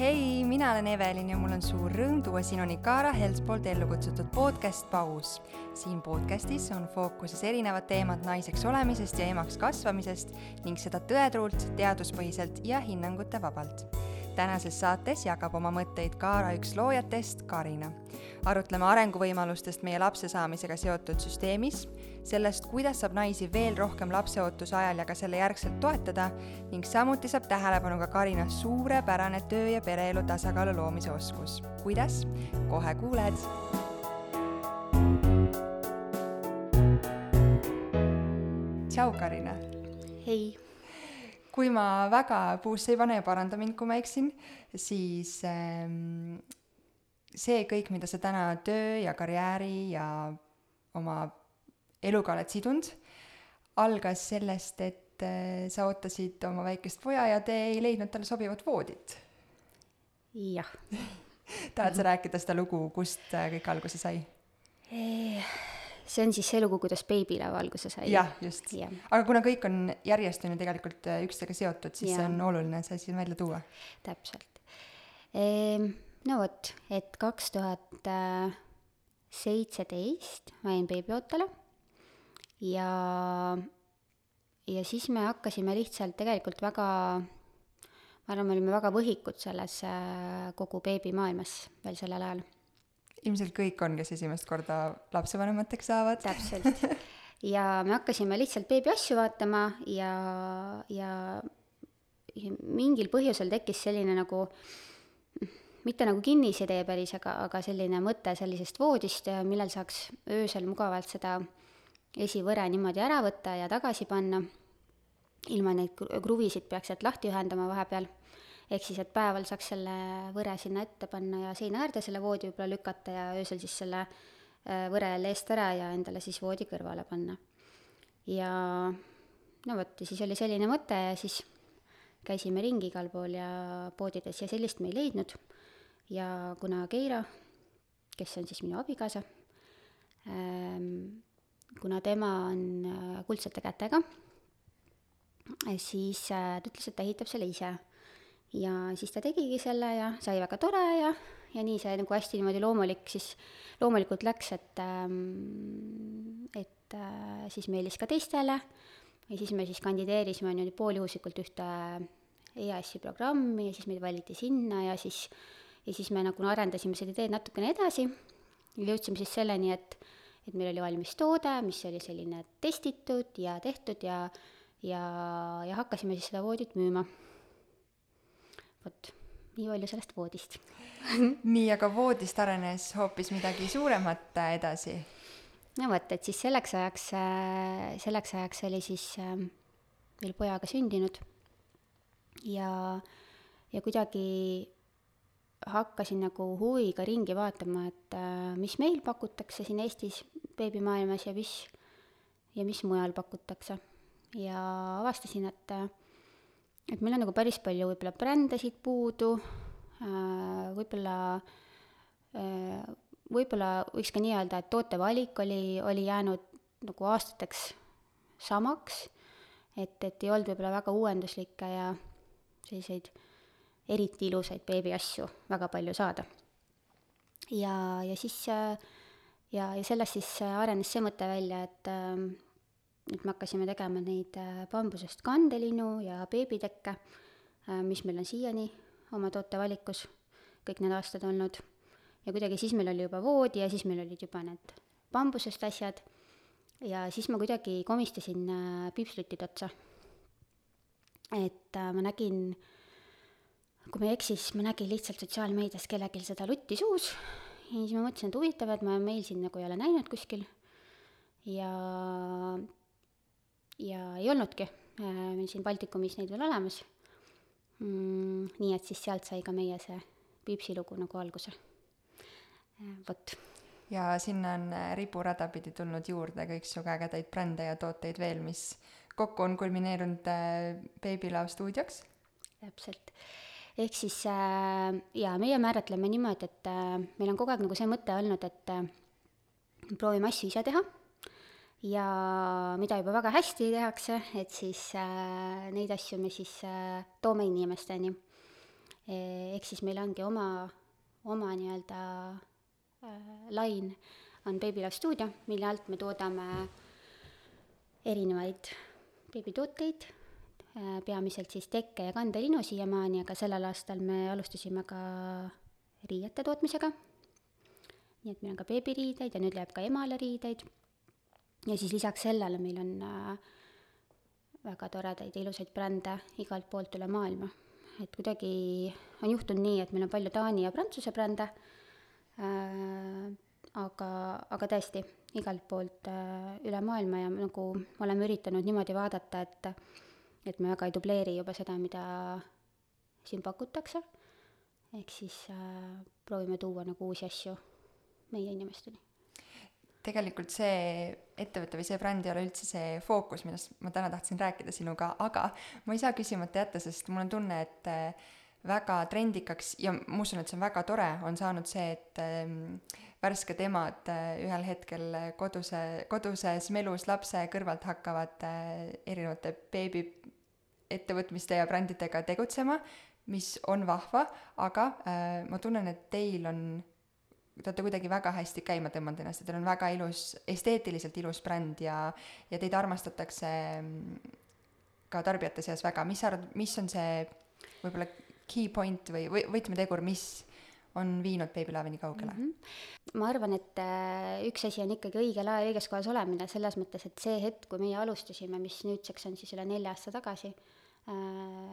hei, mina olen Evelin ja mul on suur rõõm tuua sinuni Kaara Helts poolt ellu kutsutud podcast Paus. siin podcastis on fookuses erinevad teemad naiseks olemisest ja emaks kasvamisest ning seda tõetruult, teaduspõhiselt ja hinnangute vabalt tänases saates jagab oma mõtteid Kaara üks loojatest, Karina. arutleme arenguvõimalustest meie lapse saamisega seotud süsteemis, sellest, kuidas saab naisi veel rohkem lapseootuse ajal ja ka selle järgselt toetada ning samuti saab tähelepanu ka Karina suurepärane töö ja pereelu tasakaalu loomise oskus. kuidas? kohe kuuled. tšau, Karina. hei kui ma väga puusse ei pane ja paranda mind, kui ma eksin, siis ähm, see kõik, mida sa täna töö ja karjääri ja oma eluga oled sidunud, algas sellest, et äh, sa ootasid oma väikest poja ja te ei leidnud talle sobivat voodit. jah tahad sa rääkida seda lugu, kust äh, kõik alguse sai? See on siis see lugu, kuidas beebilaev alguse sai. jah, just yeah.. aga kuna kõik on järjest on ju tegelikult äh, üksteisega seotud, siis yeah. on oluline see siin välja tuua. täpselt ehm,. no vot, et kaks tuhat seitseteist ma jäin beebiootele ja, ja siis me hakkasime lihtsalt tegelikult väga, ma arvan, me olime väga võhikud selles äh, kogu beebimaailmas veel sellel ajal ilmselt kõik on, kes esimest korda lapsevanemateks saavad. täpselt. ja me hakkasime lihtsalt beebi asju vaatama ja, ja mingil põhjusel tekkis selline nagu mitte nagu kinnisidee päris, aga, aga selline mõte sellisest voodist, millel saaks öösel mugavalt seda esivõre niimoodi ära võtta ja tagasi panna, ilma neid kruvisid peaks sealt lahti ühendama vahepeal ehk siis, et päeval saaks selle võre sinna ette panna ja seina äärde selle voodi võib-olla lükata ja öösel siis selle äh, võre jälle eest ära ja endale siis voodi kõrvale panna. ja no vot, ja siis oli selline mõte ja siis käisime ringi igal pool ja poodides ja sellist me ei leidnud. ja kuna Keira, kes on siis minu abikaasa, ähm, kuna tema on äh, kuldsete kätega, siis äh, ta ütles, et ta ehitab selle ise ja siis ta tegigi selle ja sai väga tore ja, ja nii see nagu hästi niimoodi loomulik siis, loomulikult läks, et ähm,, et äh, siis meeldis ka teistele. Ja siis me siis kandideerisime niimoodi pooljuhuslikult ühte EAS-i programmi ja siis meid valiti sinna ja siis, ja siis me nagu arendasime seda ideed natukene edasi. Ja jõudsime siis selleni, et, et meil oli valmis toode, mis oli selline testitud ja tehtud ja, ja, ja hakkasime siis seda voodit müüma vot, nii palju sellest voodist nii, aga voodist arenes hoopis midagi suuremat edasi? no vot, et siis selleks ajaks, äh, selleks ajaks oli siis veel ähm, pojaga sündinud ja, ja kuidagi hakkasin nagu huviga ringi vaatama, et äh, mis meil pakutakse siin Eestis beebimaailmas ja mis, ja mis mujal pakutakse. ja avastasin, et äh, et meil on nagu päris palju võib-olla brändesid puudu, äh, võib-olla, äh, võib-olla võiks ka nii öelda, et tootevalik oli, oli jäänud nagu aastateks samaks, et, et ei olnud võib-olla väga uuenduslikke ja selliseid eriti ilusaid beebiasju väga palju saada. ja, ja siis äh, ja, ja sellest siis arenes see mõte välja, et et me hakkasime tegema neid äh, bambusest kandelinnu ja beebitekke, äh, mis meil on siiani oma tootevalikus kõik need aastad olnud. ja kuidagi siis meil oli juba voodi ja siis meil olid juba need bambusest asjad ja siis ma kuidagi komistasin äh, piipslütid otsa. et ma nägin, kui ma ei eksi, siis ma nägin lihtsalt sotsiaalmeedias kellelgi seda lutti suus ja siis ma mõtlesin, et huvitav, et ma meil siin nagu ei ole näinud kuskil. ja ja ei olnudki äh, meil siin Baltikumis neid veel olemas mm,. nii et siis sealt sai ka meie see Piipsi lugu nagu alguse. Äh, vot. ja sinna on äh, riburada pidi tulnud juurde kõiksugu ägedaid brände ja tooteid veel, mis kokku on kulmineerunud Babylav stuudioks. täpselt ehk siis äh, jaa, meie määratleme niimoodi, et äh, meil on kogu aeg nagu see mõte olnud, et äh, proovime asju ise teha ja mida juba väga hästi tehakse, et siis äh, neid asju me siis äh, toome inimesteni. ehk siis meil ongi oma, oma nii-öelda äh, lain on Baby Love stuudio, mille alt me toodame erinevaid beebitooteid, äh, peamiselt siis tekke ja kandelinu siiamaani, aga sellel aastal me alustasime ka riiete tootmisega. nii et meil on ka beebiriideid ja nüüd läheb ka emale riideid. Ja siis lisaks sellele meil on äh, väga toredaid ja ilusaid brände igalt poolt üle maailma. et kuidagi on juhtunud nii, et meil on palju Taani ja Prantsuse brände äh,, aga, aga tõesti, igalt poolt äh, üle maailma ja nagu oleme üritanud niimoodi vaadata, et et me väga ei dubleeri juba seda, mida siin pakutakse, ehk siis äh, proovime tuua nagu uusi asju meie inimesteni tegelikult see ettevõte või see bränd ei ole üldse see fookus, millest ma täna tahtsin rääkida sinuga, aga ma ei saa küsimata jätta, sest mul on tunne, et äh, väga trendikaks ja ma usun, et see on väga tore, on saanud see, et ähm, värsked emad äh, ühel hetkel koduse, koduses melus lapse kõrvalt hakkavad äh, erinevate beebi ettevõtmiste ja brändidega tegutsema, mis on vahva, aga ma tunnen, et teil on, te olete kuidagi väga hästi käima tõmmanud ennast ja teil on väga ilus, esteetiliselt ilus bränd ja, ja teid armastatakse mm, ka tarbijate seas väga, mis sa arvad, mis on see võib-olla key point või, või võtmetegur, mis on viinud Love nii kaugele mm? -hmm. ma arvan, et äh, üks asi on ikkagi õigel ajal õiges kohas olemine, selles mõttes, et see hetk, kui meie alustasime, mis nüüdseks on siis üle nelja aasta tagasi äh,,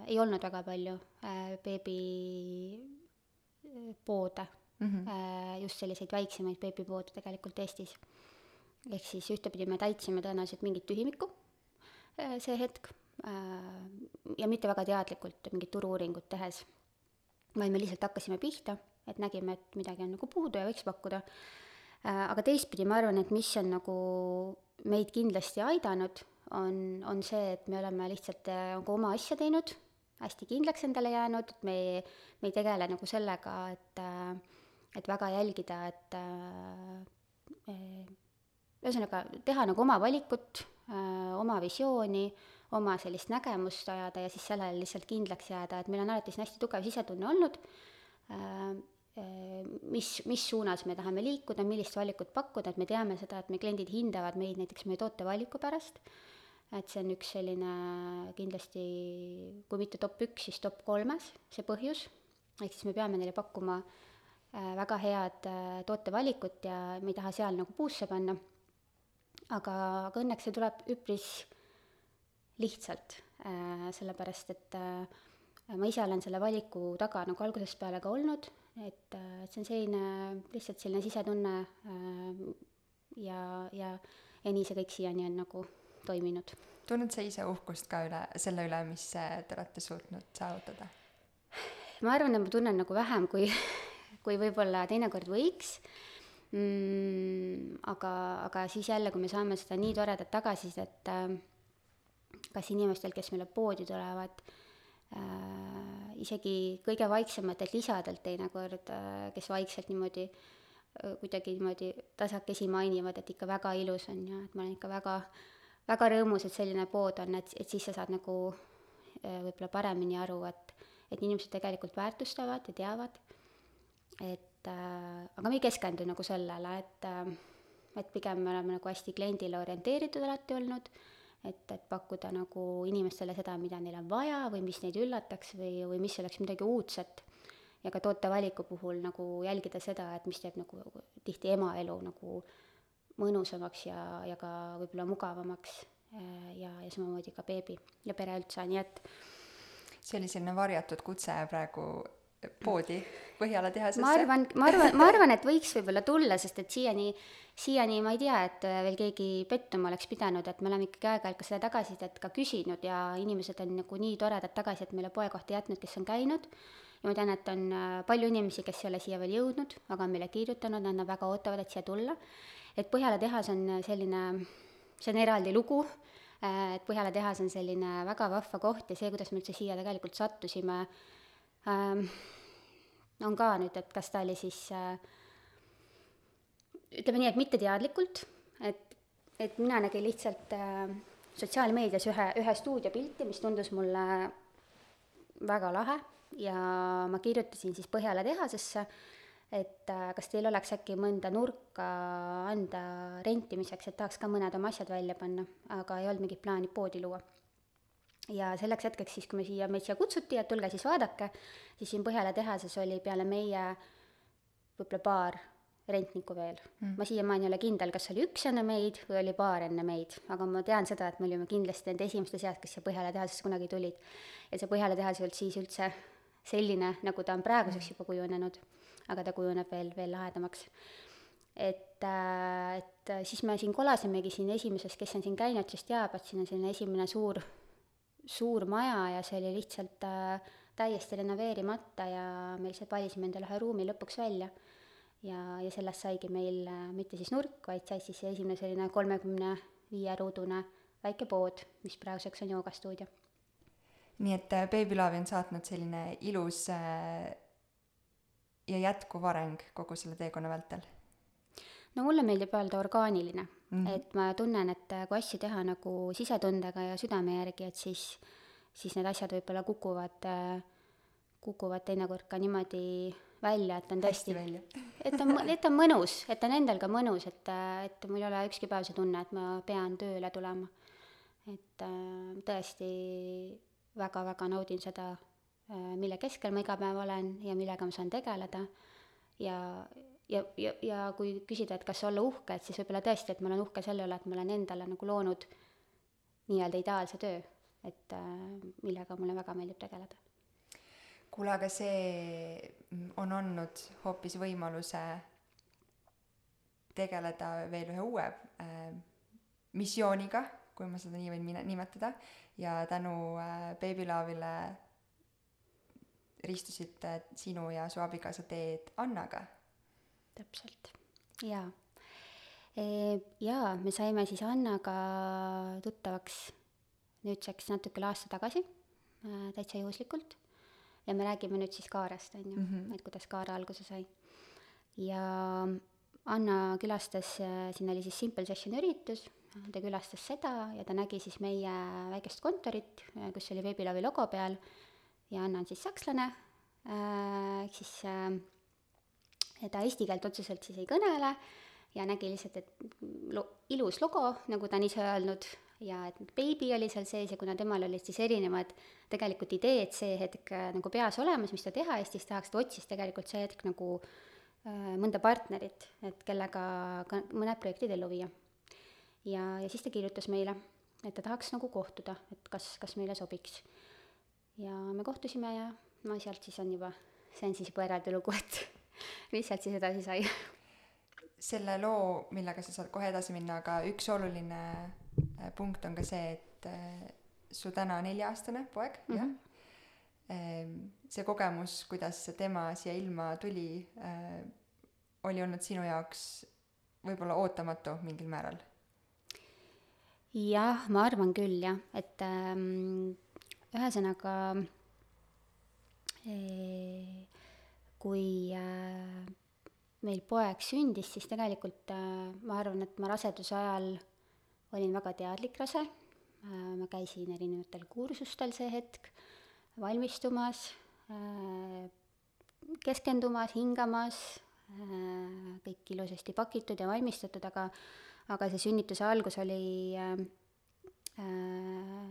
ei olnud väga palju äh, beebipoode mm, -hmm. just selliseid väiksemaid beebipoode tegelikult Eestis. ehk siis ühtepidi me täitsime tõenäoliselt mingit tühimikku äh, see hetk äh, ja mitte väga teadlikult mingit turu-uuringut tehes, vaid me lihtsalt hakkasime pihta et nägime, et midagi on nagu puudu ja võiks pakkuda. Aga teistpidi ma arvan, et mis on nagu meid kindlasti aidanud, on, on see, et me oleme lihtsalt nagu oma asja teinud, hästi kindlaks endale jäänud, et me ei, me ei tegele nagu sellega, et, äh, et väga jälgida, et ühesõnaga, teha nagu oma valikut, oma visiooni, oma sellist nägemust ajada ja siis sellele lihtsalt kindlaks jääda, et meil on alati siin hästi tugev sisetunne olnud Äh, mis, mis suunas me tahame liikuda, millist valikut pakkuda, et me teame seda, et meie kliendid hindavad meid näiteks meie tootevaliku pärast, et see on üks selline kindlasti, kui mitte top üks, siis top kolmes, see põhjus, ehk siis me peame neile pakkuma äh, väga head äh, tootevalikut ja me ei taha seal nagu puusse panna. aga, aga õnneks see tuleb üpris lihtsalt, sellepärast et ma ise olen selle valiku taga nagu algusest peale ka olnud et, äh, et see on selline, lihtsalt selline sisetunne äh, ja, ja, ja nii see kõik siiani on nagu toiminud. tunned sa ise uhkust ka üle, selle üle, mis äh, te olete suutnud saavutada? ma arvan, et ma tunnen nagu vähem, kui, kui võib-olla teinekord võiks mm,. aga, aga siis jälle, kui me saame seda nii toredat tagasisidet äh, kas inimestel, kes meile poodi tulevad äh,, isegi kõige vaiksematelt isadelt teinekord, äh, kes vaikselt niimoodi äh, kuidagi niimoodi tasakesi mainivad, et ikka väga ilus on ja et ma olen ikka väga, väga rõõmus, et selline pood on, et, et siis sa saad nagu äh, võib-olla paremini aru, et, et inimesed tegelikult väärtustavad ja teavad, et äh, aga me ei keskendu nagu sellele, et äh, et pigem me oleme nagu hästi kliendile orienteeritud alati olnud et, et pakkuda nagu inimestele seda, mida neil on vaja või mis neid üllataks või, või mis oleks midagi uudset. ja ka tootevaliku puhul nagu jälgida seda, et mis teeb nagu tihti ema elu nagu mõnusamaks ja, ja ka võib-olla mugavamaks ja, ja samamoodi ka beebi ja pere üldse, nii et see oli selline varjatud kutse praegu poodi Põhjala tehasesse? ma arvan, ma arvan, ma arvan, et võiks võib-olla tulla, sest et siiani, siiani ma ei tea, et veel keegi pettuma oleks pidanud, et me oleme ikkagi aeg-ajalt ka seda tagasisidet ka küsinud ja inimesed on nagu nii toredat tagasisidet meile poe kohta jätnud, kes on käinud. ja ma tean, et on äh, palju inimesi, kes ei ole siia veel jõudnud, aga on meile kirjutanud, nad väga ootavad, et siia tulla. et Põhjala tehas on selline, see on eraldi lugu äh, et Põhjala tehas on selline väga vahva koht ja see, kuidas me üldse siia tegelikult sattusime on ka nüüd, et kas ta oli siis äh, ütleme nii, et mitte teadlikult, et, et mina nägin lihtsalt äh, sotsiaalmeedias ühe, ühe stuudiopilti, mis tundus mulle väga lahe ja ma kirjutasin siis Põhjala tehasesse, et äh, kas teil oleks äkki mõnda nurka anda rentimiseks, et tahaks ka mõned oma asjad välja panna, aga ei olnud mingit plaani poodi luua. Ja selleks hetkeks siis, kui me siia, meid siia kutsuti, et tulge siis vaadake, siis siin Põhjala tehases oli peale meie võib-olla paar rentnikku veel mm.. ma siiamaani ei ole kindel, kas oli üks enne meid või oli paar enne meid, aga ma tean seda, et me olime kindlasti nende esimeste seas, kes siia Põhjala tehasesse kunagi tulid. ja see Põhjala tehas ei olnud siis üldse selline, nagu ta on praeguseks juba kujunenud, aga ta kujuneb veel, veel lahedamaks. et, äh, et siis me siin kolasimegi siin esimeses, kes on siin käinud, siis teab, et siin on selline esimene suur, suur maja ja see oli lihtsalt äh, täiesti renoveerimata ja me lihtsalt valisime endale ühe ruumi lõpuks välja. ja, ja sellest saigi meil äh, mitte siis nurk, vaid sai siis esimene selline kolmekümne viie ruudune väike pood, mis praeguseks on joogastuudio nii et äh, Baby Love'i on saatnud selline ilus äh, ja jätkuv areng kogu selle teekonna vältel? No mulle meeldib öelda orgaaniline mm, -hmm. et ma tunnen, et äh, kui asju teha nagu sisetundega ja südame järgi, et siis, siis need asjad võib-olla kukuvad, kukuvad teinekord ka niimoodi välja, et on tõesti, et on, et on mõnus, et on endal ka mõnus, et, et mul ei ole ükski päev see tunne, et ma pean tööle tulema. et tõesti väga-väga naudin seda, äh, mille keskel ma iga päev olen ja millega ma saan tegeleda. ja, ja, ja, ja kui küsida, et kas olla uhke, et siis võib-olla tõesti, et ma olen uhke selle üle, et ma olen endale nagu loonud nii-öelda ideaalse töö, et äh, millega mulle väga meeldib tegeleda. kuule, aga see on andnud hoopis võimaluse tegeleda veel ühe uue äh, missiooniga, kui ma seda nii võin nimetada ja tänu äh, Baby Love'ile ristusid äh, sinu ja su abikaasa teed Annaga. Täpselt, jaa jaa, me saime siis Annaga tuttavaks nüüdseks natuke üle aasta tagasi äh,, täitsa juhuslikult. ja me räägime nüüd siis Kaarast, on ju mm, -hmm. et kuidas Kaara alguse sai. ja Anna külastas, äh, siin oli siis Simple Session üritus ta külastas seda ja ta nägi siis meie väikest kontorit, kus oli Veebilavi logo peal ja Anna on siis sakslane, äh, ehk siis äh, ta eesti keelt otseselt siis ei kõnele ja nägi lihtsalt, et lo-, ilus logo, nagu ta on ise öelnud, ja et beebi oli seal sees ja kuna temal olid siis erinevad tegelikult ideed see hetk äh, nagu peas olemas, mis ta teha Eestis tahaks, ta otsis tegelikult see hetk nagu äh, mõnda partnerit, et kellega ka mõned projektid ellu viia ja, ja siis ta kirjutas meile, et ta tahaks nagu kohtuda, et kas, kas meile sobiks. ja me kohtusime ja no sealt siis on juba, see on siis juba eraldi lugu, et mis sealt siis edasi sai. selle loo, millega sa saad kohe edasi minna, aga üks oluline äh, punkt on ka see, et äh, su täna nelja-aastane poeg mm, -hmm. jah, ehm, see kogemus, kuidas tema siia ilma tuli, äh, oli olnud sinu jaoks võib-olla ootamatu mingil määral jah, ma arvan küll jah, et ähm, ühesõnaga ee, kui äh, meil poeg sündis, siis tegelikult äh, ma arvan, et ma raseduse ajal olin väga teadlik rase. Äh,, ma käisin erinevatel kursustel see hetk, valmistumas keskendumas, hingamas kõik ilusasti pakitud ja valmistatud, aga aga see sünnituse algus oli äh,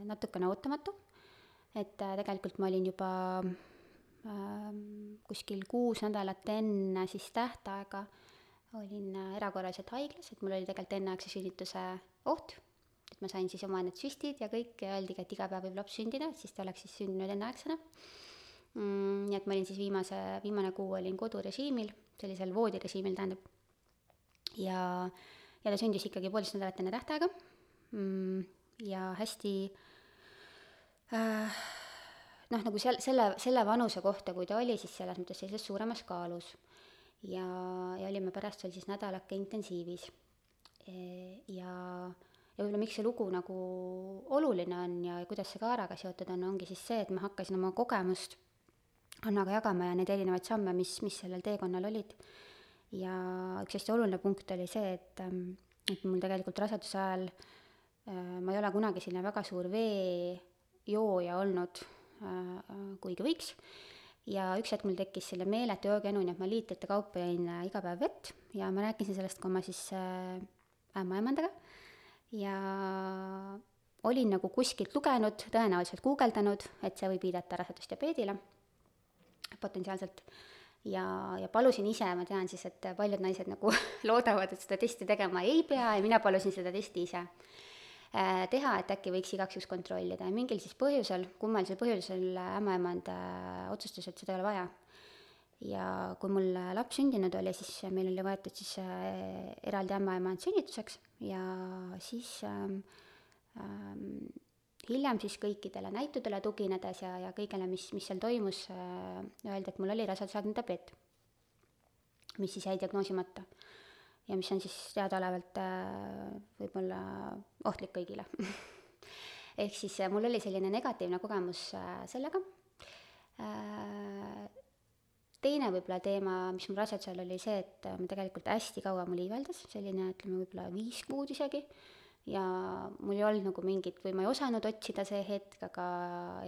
natukene ootamatu, et äh, tegelikult ma olin juba kuskil kuus nädalat enne siis tähtaega, olin äh, erakorraliselt haiglas, et mul oli tegelikult enneaegse sünnituse oht, et ma sain siis oma need süstid ja kõik ja öeldigi, et iga päev võib laps sündida, et siis ta oleks siis sündinud enneaegsena mm,. nii et ma olin siis viimase, viimane kuu olin kodurežiimil, sellisel voodirežiimil tähendab, ja ja ta sündis ikkagi poolteist nädalat enne tähtaega mm, ja hästi äh, noh, nagu seal selle, selle vanuse kohta, kui ta oli, siis selles mõttes sellises suuremas kaalus. ja, ja olime pärast seal siis nädalake intensiivis e,. ja, ja võib-olla miks see lugu nagu oluline on ja kuidas see Kaaraga seotud on, ongi siis see, et ma hakkasin oma kogemust Annaga jagama ja neid erinevaid samme, mis, mis sellel teekonnal olid ja üks hästi oluline punkt oli see, et, ähm, et mul tegelikult raseduse ajal äh, ma ei ole kunagi selline väga suur veejooja olnud, kuigi võiks, ja üks hetk mul tekkis selle meeletu joogijanu, nii et ma liitrite kaupa jõin äh, iga päev vett ja ma rääkisin sellest ka oma siis äh, ämmaemandaga ja olin nagu kuskilt lugenud, tõenäoliselt guugeldanud, et see võib viidata rasedusdiabeedile potentsiaalselt. Ja, ja palusin ise, ma tean siis, et paljud naised nagu loodavad, et seda testi tegema ei pea ja mina palusin seda testi ise. äh, teha, et äkki võiks igaks juhuks kontrollida ja mingil siis põhjusel, kummalisel põhjusel ämmaemand äh, otsustas, et seda ei ole vaja. ja kui mul laps sündinud oli, siis meil oli võetud siis äh, eraldi ämmaemand sünnituseks ja siis ähm, ähm, hiljem siis kõikidele näitudele tuginedes ja, ja kõigele, mis, mis seal toimus äh,, öeldi, et mul oli rasedusaegne diabeet, mis siis jäi diagnoosimata. Ja mis on siis teadaolevalt äh, võib-olla ohtlik kõigile. Ehk siis äh, mul oli selline negatiivne kogemus äh, sellega. Teine võib-olla teema, mis mul rasedusel oli see, et ma tegelikult hästi kaua mul iiveldas, selline ütleme võib-olla viis kuud isegi. Ja mul ei olnud nagu mingit või ma ei osanud otsida see hetk, aga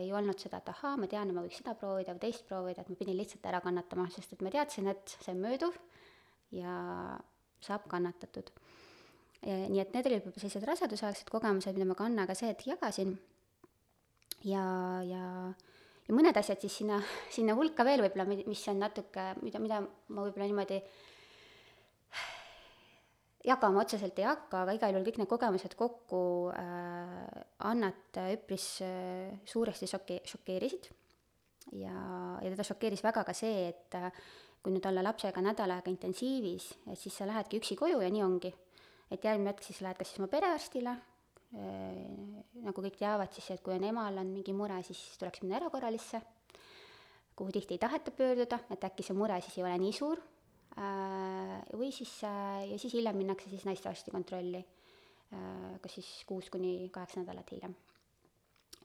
ei olnud seda, et ahaa, ma tean, ma võiks seda proovida või teist proovida, et ma pidin lihtsalt ära kannatama, sest et ma teadsin, et see on mööduv. Ja saab kannatatud. nii et need olid võib-olla sellised rasedusaegsed kogemused, mida ma ka Annaga see hetk jagasin. ja, ja, ja mõned asjad siis sinna, sinna hulka veel võib-olla, mis on natuke, mida, mida ma võib-olla niimoodi jagama otseselt ei hakka, aga igal juhul kõik need kogemused kokku äh, Annat üpris äh, suuresti šoki-, šokeerisid. ja, ja teda šokeeris väga ka see, et äh, kui nüüd olla lapsega nädal aega intensiivis, et siis sa lähedki üksi koju ja nii ongi. et järgmine hetk siis lähed kas siis oma perearstile äh,, nagu kõik teavad siis, et kui on emal on mingi mure, siis tuleks minna erakorralisse, kuhu tihti ei taheta pöörduda, et äkki see mure siis ei ole nii suur Äh, või siis, äh, ja siis hiljem minnakse siis naistearsti kontrolli, kas siis kuus kuni kaheksa nädalat hiljem.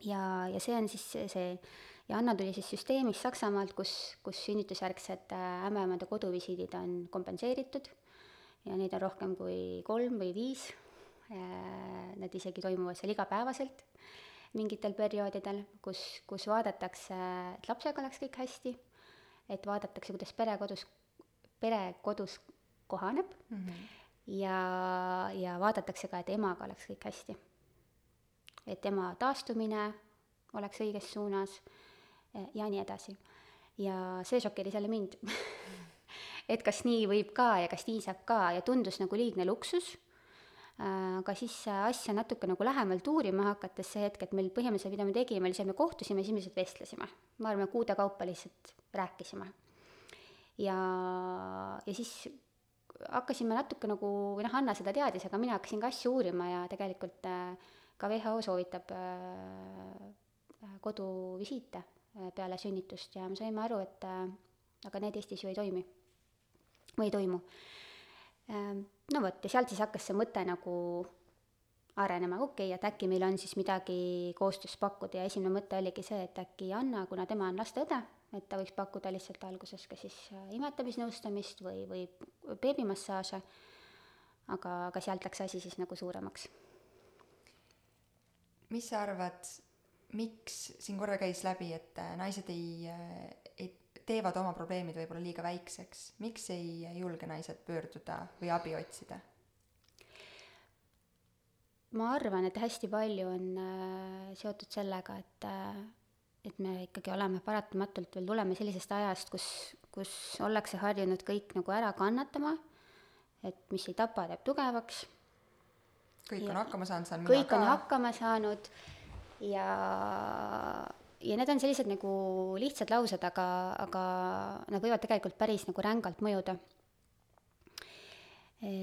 Ja, ja see on siis see, ja Anna tuli siis süsteemist Saksamaalt, kus, kus sünnitusjärgsed ämmaemade koduvisiidid on kompenseeritud ja neid on rohkem kui kolm või viis. Need isegi toimuvad seal igapäevaselt mingitel perioodidel, kus, kus vaadatakse, et lapsega oleks kõik hästi, et vaadatakse, kuidas pere kodus pere kodus kohaneb mm -hmm. ja, ja vaadatakse ka, et emaga oleks kõik hästi. Et ema taastumine oleks õiges suunas ja nii edasi. ja see šokeeris jälle mind et kas nii võib ka ja kas nii saab ka ja tundus nagu liigne luksus aga siis asja natuke nagu lähemalt uurima hakates see hetk, et meil põhimõtteliselt, mida me tegime, oli see, me kohtusime, siis me lihtsalt vestlesime. ma arvan, kuude kaupa lihtsalt rääkisime ja, ja siis hakkasime natuke nagu, või noh, Anna seda teadis, aga mina hakkasin ka asju uurima ja tegelikult äh, ka WHO soovitab äh, koduvisiite äh, peale sünnitust ja me saime aru, et aga need Eestis ju ei toimi või ei toimu. Ähm, no vot, ja sealt siis hakkas see mõte nagu arenema, okei okay,, et äkki meil on siis midagi koostöös pakkuda ja esimene mõte oligi see, et äkki Anna, kuna tema on lasteõde, et ta võiks pakkuda lihtsalt alguses ka siis äh, imetamisnõustamist või, või beebimassaaže, aga, aga sealt läks asi siis nagu suuremaks. Mis sa arvad, miks siin korra käis läbi, et äh, naised ei, äh, ei, teevad oma probleemid võib-olla liiga väikseks, miks ei julge naised pöörduda või abi otsida? ma arvan, et hästi palju on äh, seotud sellega, et et me ikkagi oleme paratamatult veel tuleme sellisest ajast, kus, kus ollakse harjunud kõik nagu ära kannatama, et mis ei tapa, teeb tugevaks. Kõik on hakkama saanud, saan mina ka. kõik on hakkama saanud. Ja, ja need on sellised nagu lihtsad laused, aga, aga nad võivad tegelikult päris nagu rängalt mõjuda. E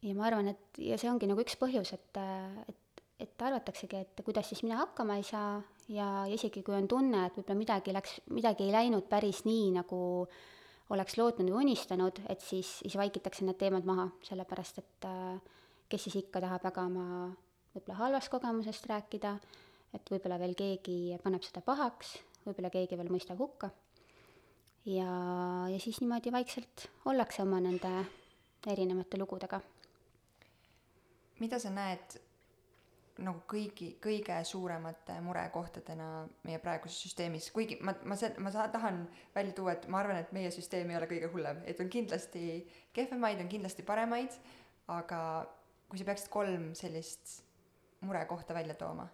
ja ma arvan, et ja see ongi nagu üks põhjus, et, et et arvataksegi, et kuidas siis mina hakkama ei saa. Ja, ja isegi kui on tunne, et võib-olla midagi läks, midagi ei läinud päris nii, nagu oleks lootnud või unistanud, et siis, siis vaikitakse need teemad maha, sellepärast et äh, kes siis ikka tahab väga oma võib-olla halvast kogemusest rääkida, et võib-olla veel keegi paneb seda pahaks, võib-olla keegi veel mõistab hukka. ja, ja siis niimoodi vaikselt ollakse oma nende erinevate lugudega. mida sa näed nagu kõigi, kõige suuremate murekohtadena meie praeguses süsteemis, kuigi ma, ma ma saa-, tahan välja tuua, et ma arvan, et meie süsteem ei ole kõige hullem, et on kindlasti kehvemaid, on kindlasti paremaid, aga kui sa peaksid kolm sellist murekohta välja tooma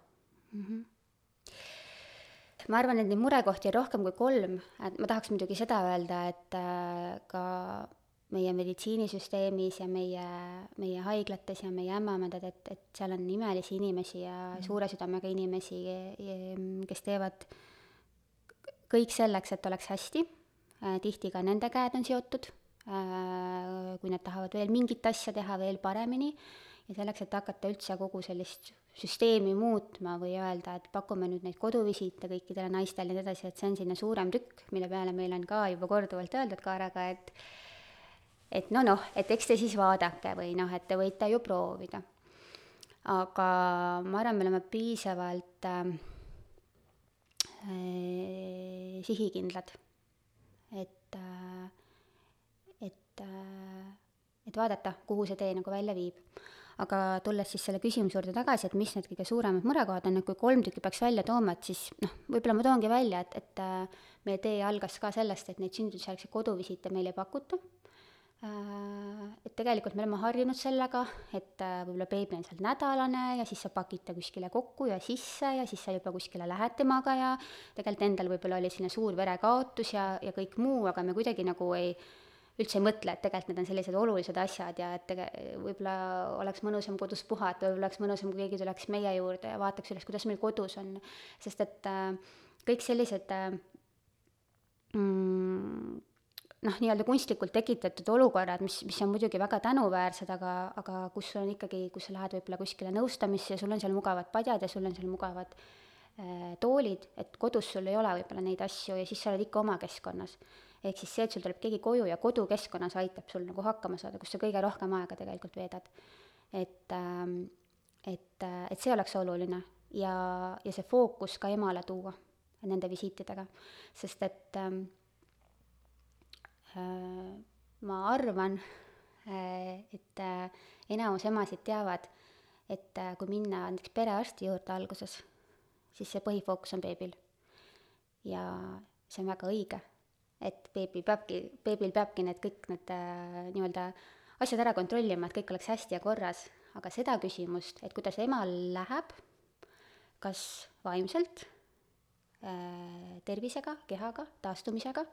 mm? -hmm ma arvan, et neid murekohti on rohkem kui kolm, et ma tahaks muidugi seda öelda, et äh, ka meie meditsiinisüsteemis ja meie, meie haiglates ja meie ämmaemandad, et, et seal on imelisi inimesi ja mm. suure südamega inimesi, kes teevad kõik selleks, et oleks hästi. Äh, tihti ka nende käed on seotud, äh, kui nad tahavad veel mingit asja teha veel paremini ja selleks, et hakata üldse kogu sellist süsteemi muutma või öelda, et pakume nüüd neid koduvisiite kõikidele naistele ja nii edasi, et see on selline suurem tükk, mille peale meil on ka juba korduvalt öeldud Kaaraga, et et no noh, et eks te siis vaadake või noh, et te võite ju proovida. aga ma arvan, me oleme piisavalt äh, sihikindlad, et äh,, et äh,, et vaadata, kuhu see tee nagu välja viib. Aga tulles siis selle küsimuse juurde tagasi, et mis need kõige suuremad murekohad on, et kui kolm tükki peaks välja tooma, et siis noh, võib-olla ma toongi välja, et, et äh, meie tee algas ka sellest, et neid sündlusjärgseid koduvisiite meil ei pakuta. Äh, et tegelikult me oleme harjunud sellega, et äh, võib-olla beebi on seal nädalane ja siis sa pakid ta kuskile kokku ja sisse ja siis sa juba kuskile lähed temaga ja tegelikult endal võib-olla oli selline suur verekaotus ja, ja kõik muu, aga me kuidagi nagu ei, üldse ei mõtle, et tegelikult need on sellised olulised asjad ja et tege-, võib-olla oleks mõnusam kodus puhata, võib-olla oleks mõnusam, kui keegi tuleks meie juurde ja vaataks üles, kuidas meil kodus on. sest et äh, kõik sellised äh, mm, noh, nii-öelda kunstlikult tekitatud olukorrad, mis, mis on muidugi väga tänuväärsed, aga, aga kus sul on ikkagi, kus sa lähed võib-olla kuskile nõustamisse ja sul on seal mugavad padjad ja sul on seal mugavad äh, toolid, et kodus sul ei ole võib-olla neid asju ja siis sa oled ikka oma keskkonnas. Ehk siis see, et sul tuleb keegi koju ja kodukeskkonnas aitab sul nagu hakkama saada, kus sa kõige rohkem aega tegelikult veedad. et ähm,, et, et see oleks oluline ja, ja see fookus ka emale tuua nende visiitidega, sest et ähm, Äh, ma arvan, äh, et äh, enamus emasid teavad, et kui minna näiteks perearsti juurde alguses, siis see põhifookus on beebil. ja see on väga õige, et beebi peabki, beebil peabki need kõik need nii-öelda asjad ära kontrollima, et kõik oleks hästi ja korras, aga seda küsimust, et kuidas emal läheb, kas vaimselt, tervisega, kehaga, taastumisega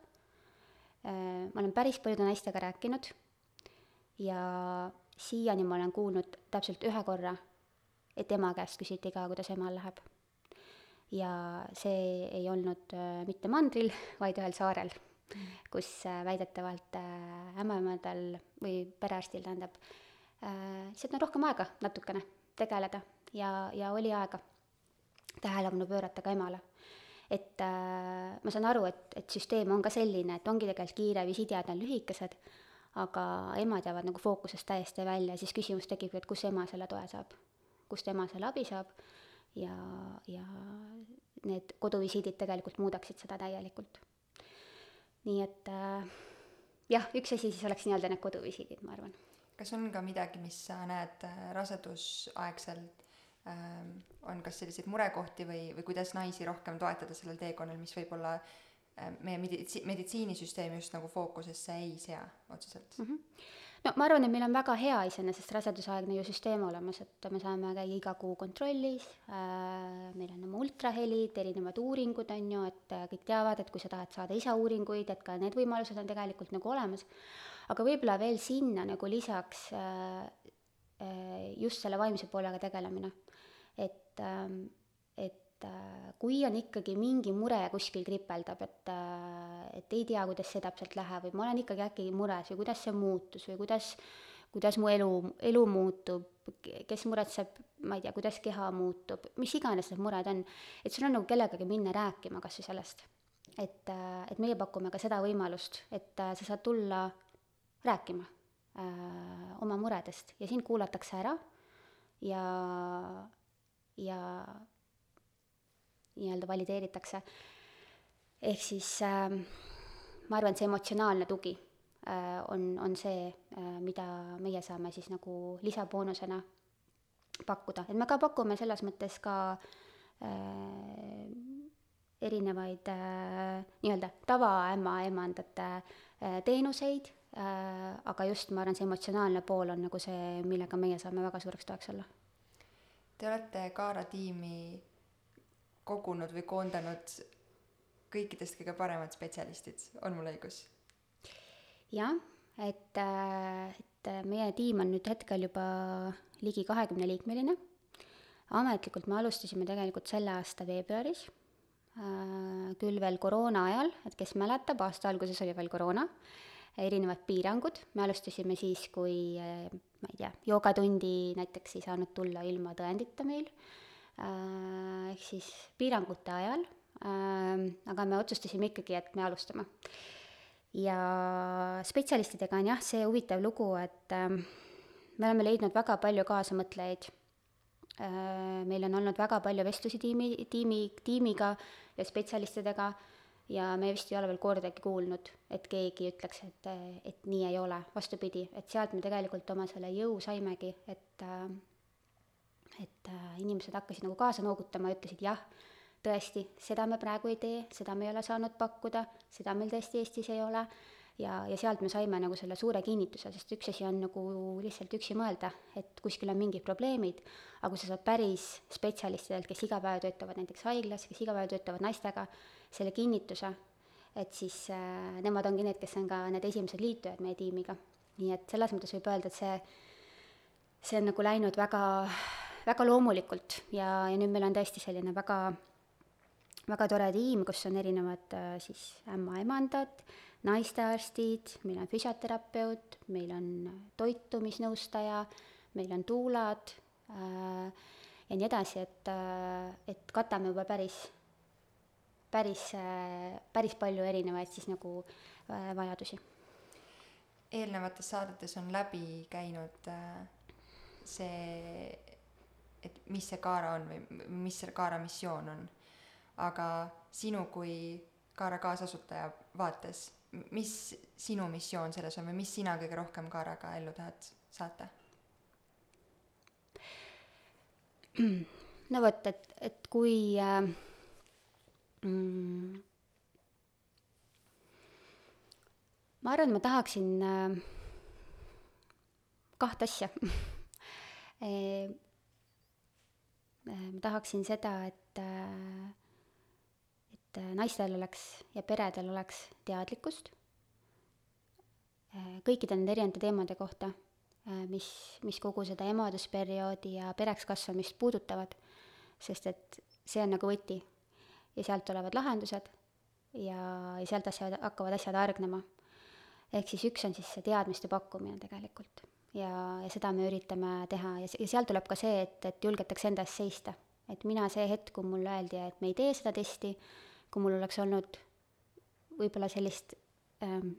Äh, ma olen päris paljude naistega rääkinud. Ja siiani ma olen kuulnud täpselt ühe korra, et ema käest küsiti ka, kuidas emal läheb. ja see ei olnud äh, mitte mandril, vaid ühel saarel, kus äh, väidetavalt ämmaemadel või perearstil, tähendab, lihtsalt on rohkem aega natukene tegeleda ja, ja oli aega tähelepanu pöörata ka emale. Et äh, ma saan aru, et, et süsteem on ka selline, et ongi tegelikult kiire, visiidijad on lühikesed, aga emad jäävad nagu fookusest täiesti välja, siis küsimus tekibki, et kus ema selle toe saab, kust ema selle abi saab? Ja, ja need koduvisiidid tegelikult muudaksid seda täielikult. Nii et äh, jah, üks asi siis oleks nii-öelda need koduvisiidid, ma arvan. kas on ka midagi, mis sa näed äh, rasedusaegselt Ähm, on kas selliseid murekohti või, või kuidas naisi rohkem toetada sellel teekonnal, mis võib-olla ähm, meie meditsi-, meditsiinisüsteem just nagu fookusesse ei sea otseselt mm? -hmm. No ma arvan, et meil on väga hea iseenesest rasedusaegne ju süsteem olemas, et me saame käia iga kuu kontrollis äh,, meil on oma ultrahelid, erinevad uuringud, on ju, et äh, kõik teavad, et kui sa tahad saada isauuringuid, et ka need võimalused on tegelikult nagu olemas, aga võib-olla veel sinna nagu lisaks äh, äh just selle vaimse poolega tegelemine. Et, ähm, et äh, kui on ikkagi mingi mure kuskil kripeldab, et, äh, et ei tea, kuidas see täpselt läheb või ma olen ikkagi äkki mures või kuidas see muutus või kuidas, kuidas mu elu, elu muutub, kes muretseb, ma ei tea, kuidas keha muutub, mis iganes need mured on, et sul on nagu kellegagi minna rääkima kas või sellest. et, äh, et meie pakume ka seda võimalust, et sa saad tulla rääkima öö, oma muredest ja sind kuulatakse ära ja ja nii-öelda valideeritakse. ehk siis äh, ma arvan, et see emotsionaalne tugi äh, on, on see äh,, mida meie saame siis nagu lisaboonusena pakkuda, et me ka pakume selles mõttes ka äh, erinevaid äh, nii-öelda tavaämmaemandate äh, teenuseid äh,, aga just ma arvan, see emotsionaalne pool on nagu see, millega meie saame väga suureks toeks olla. Te olete Kaara tiimi kogunud või koondanud kõikidest kõige paremad spetsialistid, on mul õigus? jah, et, äh, et meie tiim on nüüd hetkel juba ligi kahekümne liikmeline. ametlikult me alustasime tegelikult selle aasta veebruaris, äh, küll veel koroona ajal, et kes mäletab, aasta alguses oli veel koroona, erinevad piirangud, me alustasime siis, kui äh, ma ei tea, joogatundi näiteks ei saanud tulla ilma tõendita meil, ehk siis piirangute ajal Äh, aga me otsustasime ikkagi, et me alustame. ja spetsialistidega on jah, see huvitav lugu, et äh, me oleme leidnud väga palju kaasamõtlejaid. Äh, meil on olnud väga palju vestlusi tiimi, tiimi, tiimiga ja spetsialistidega ja me vist ei ole veel kordagi kuulnud, et keegi ütleks, et, et nii ei ole, vastupidi, et sealt me tegelikult oma selle jõu saimegi, et et inimesed hakkasid nagu kaasa noogutama ja ütlesid jah tõesti, seda me praegu ei tee, seda me ei ole saanud pakkuda, seda meil tõesti Eestis ei ole, ja, ja sealt me saime nagu selle suure kinnituse, sest üks asi on nagu lihtsalt üksi mõelda, et kuskil on mingid probleemid, aga kui sa saad päris spetsialistidelt, kes iga päev töötavad näiteks haiglas, kes iga päev töötavad naistega, selle kinnituse, et siis äh, nemad ongi need, kes on ka need esimesed liitujad meie tiimiga. nii et selles mõttes võib öelda, et see, see on nagu läinud väga, väga loomulikult ja, ja nüüd meil on tõesti selline väga väga tore tiim, kus on erinevad äh, siis ämmaemandad, naistearstid, meil on füsioterapeut, meil on toitumisnõustaja, meil on tuulad äh, ja nii edasi, et, äh, et katame juba päris, päris, päris palju erinevaid siis nagu vajadusi. eelnevates saadetes on läbi käinud see, et mis see Kaara on või mis see Kaara missioon on aga sinu kui Kaara kaasasutaja vaates, mis sinu missioon selles on või mis sina kõige rohkem Kaaraga ellu tahad saata? no vot, et, et kui äh, mm, ma arvan, ma tahaksin äh, kahte asja e, ma tahaksin seda, et äh, et äh, naistel oleks ja peredel oleks teadlikkust äh, kõikide nende erinevate teemade kohta, äh, mis, mis kogu seda emadusperioodi ja pereks kasvamist puudutavad, sest et see on nagu võti. ja sealt tulevad lahendused ja, ja sealt asjad, hakkavad asjad hargnema. ehk siis üks on siis see teadmiste pakkumine tegelikult ja, ja seda me üritame teha ja, ja sealt tuleb ka see, et, et julgetakse enda eest seista. et mina see hetk, kui mulle öeldi, et me ei tee seda testi, kui mul oleks olnud võib-olla sellist ähm,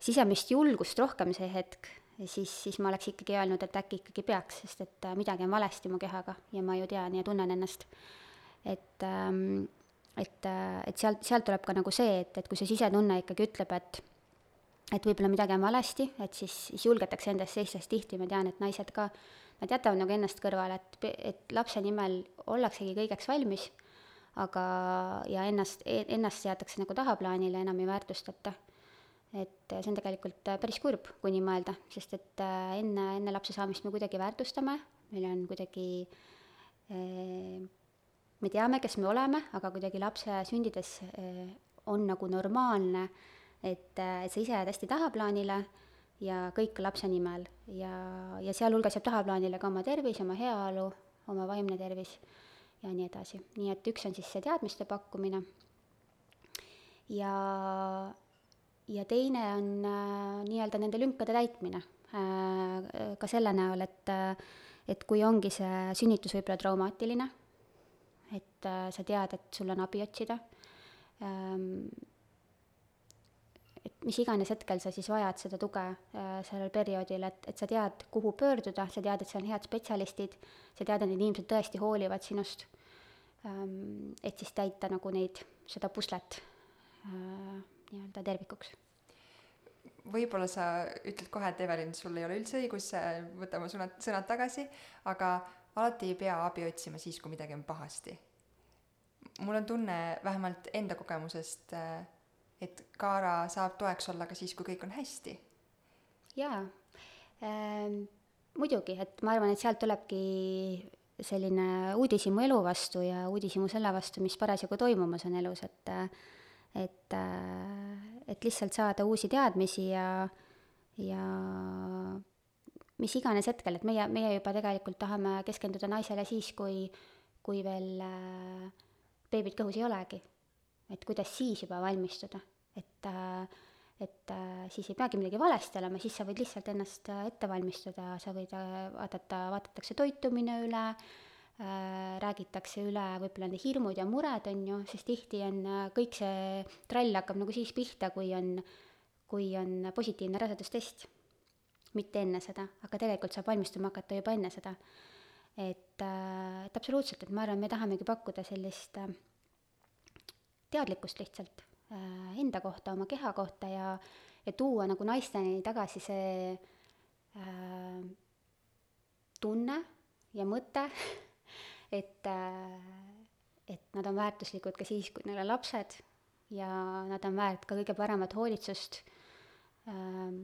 sisemist julgust rohkem see hetk, siis, siis ma oleks ikkagi öelnud, et äkki ikkagi peaks, sest et äh, midagi on valesti mu kehaga ja ma ju tean ja tunnen ennast. et ähm,, et, äh, et sealt, sealt tuleb ka nagu see, et, et kui see sisetunne ikkagi ütleb, et et võib-olla midagi on valesti, et siis, siis julgetakse enda eest seista, sest tihti ma tean, et naised ka, nad jätavad nagu ennast kõrvale, et, et lapse nimel ollaksegi kõigeks valmis aga, ja ennast, ennast seatakse nagu tahaplaanile, enam ei väärtustata. et see on tegelikult päris kurb, kui nii mõelda, sest et äh, enne, enne lapse saamist me kuidagi väärtustame, meil on kuidagi eh, me teame, kes me oleme, aga kuidagi lapse sündides eh, on nagu normaalne, et, et sa ise jääd hästi tahaplaanile ja kõik lapse nimel ja, ja sealhulgas jääb tahaplaanile ka oma tervis, oma heaolu, oma vaimne tervis ja nii edasi. nii et üks on siis see teadmiste pakkumine ja, ja teine on äh, nii-öelda nende lünkade täitmine äh, ka selle näol, et äh, et kui ongi see sünnitus võib-olla traumaatiline, et äh, sa tead, et sul on abi otsida ähm,, mis iganes hetkel sa siis vajad seda tuge äh, sellel perioodil, et, et sa tead, kuhu pöörduda, sa tead, et seal on head spetsialistid, sa tead, et need inimesed tõesti hoolivad sinust ähm,. et siis täita nagu neid, seda puslet äh, nii-öelda tervikuks. võib-olla sa ütled kohe, et Evelin, sul ei ole üldse õigus, võta oma sõnad, sõnad tagasi, aga alati ei pea abi otsima siis, kui midagi on pahasti. mul on tunne vähemalt enda kogemusest, et Kaara saab toeks olla ka siis, kui kõik on hästi. jaa ähm,, muidugi, et ma arvan, et sealt tulebki selline uudishimu elu vastu ja uudishimu selle vastu, mis parasjagu toimumas on elus, et et, et lihtsalt saada uusi teadmisi ja, ja mis iganes hetkel, et meie, meie juba tegelikult tahame keskenduda naisele siis, kui, kui veel äh, beebit kõhus ei olegi. Et kuidas siis juba valmistuda, et äh, et äh, siis ei peagi midagi valesti olema, siis sa võid lihtsalt ennast äh, ette valmistada, sa võid äh, vaadata, vaadatakse toitumine üle äh,, räägitakse üle võib-olla need hirmud ja mured, on ju, sest tihti on äh, kõik see trall hakkab nagu siis pihta, kui on, kui on positiivne rasedustest. mitte enne seda, aga tegelikult saab valmistuma hakata juba enne seda. et äh,, et absoluutselt, et ma arvan, me tahamegi pakkuda sellist äh, teadlikkust lihtsalt Äh, enda kohta, oma keha kohta ja, ja tuua nagu naisteni tagasi see äh, tunne ja mõte, et äh,, et nad on väärtuslikud ka siis, kui neil on lapsed ja nad on väärt ka kõige paremat hoolitsust äh,,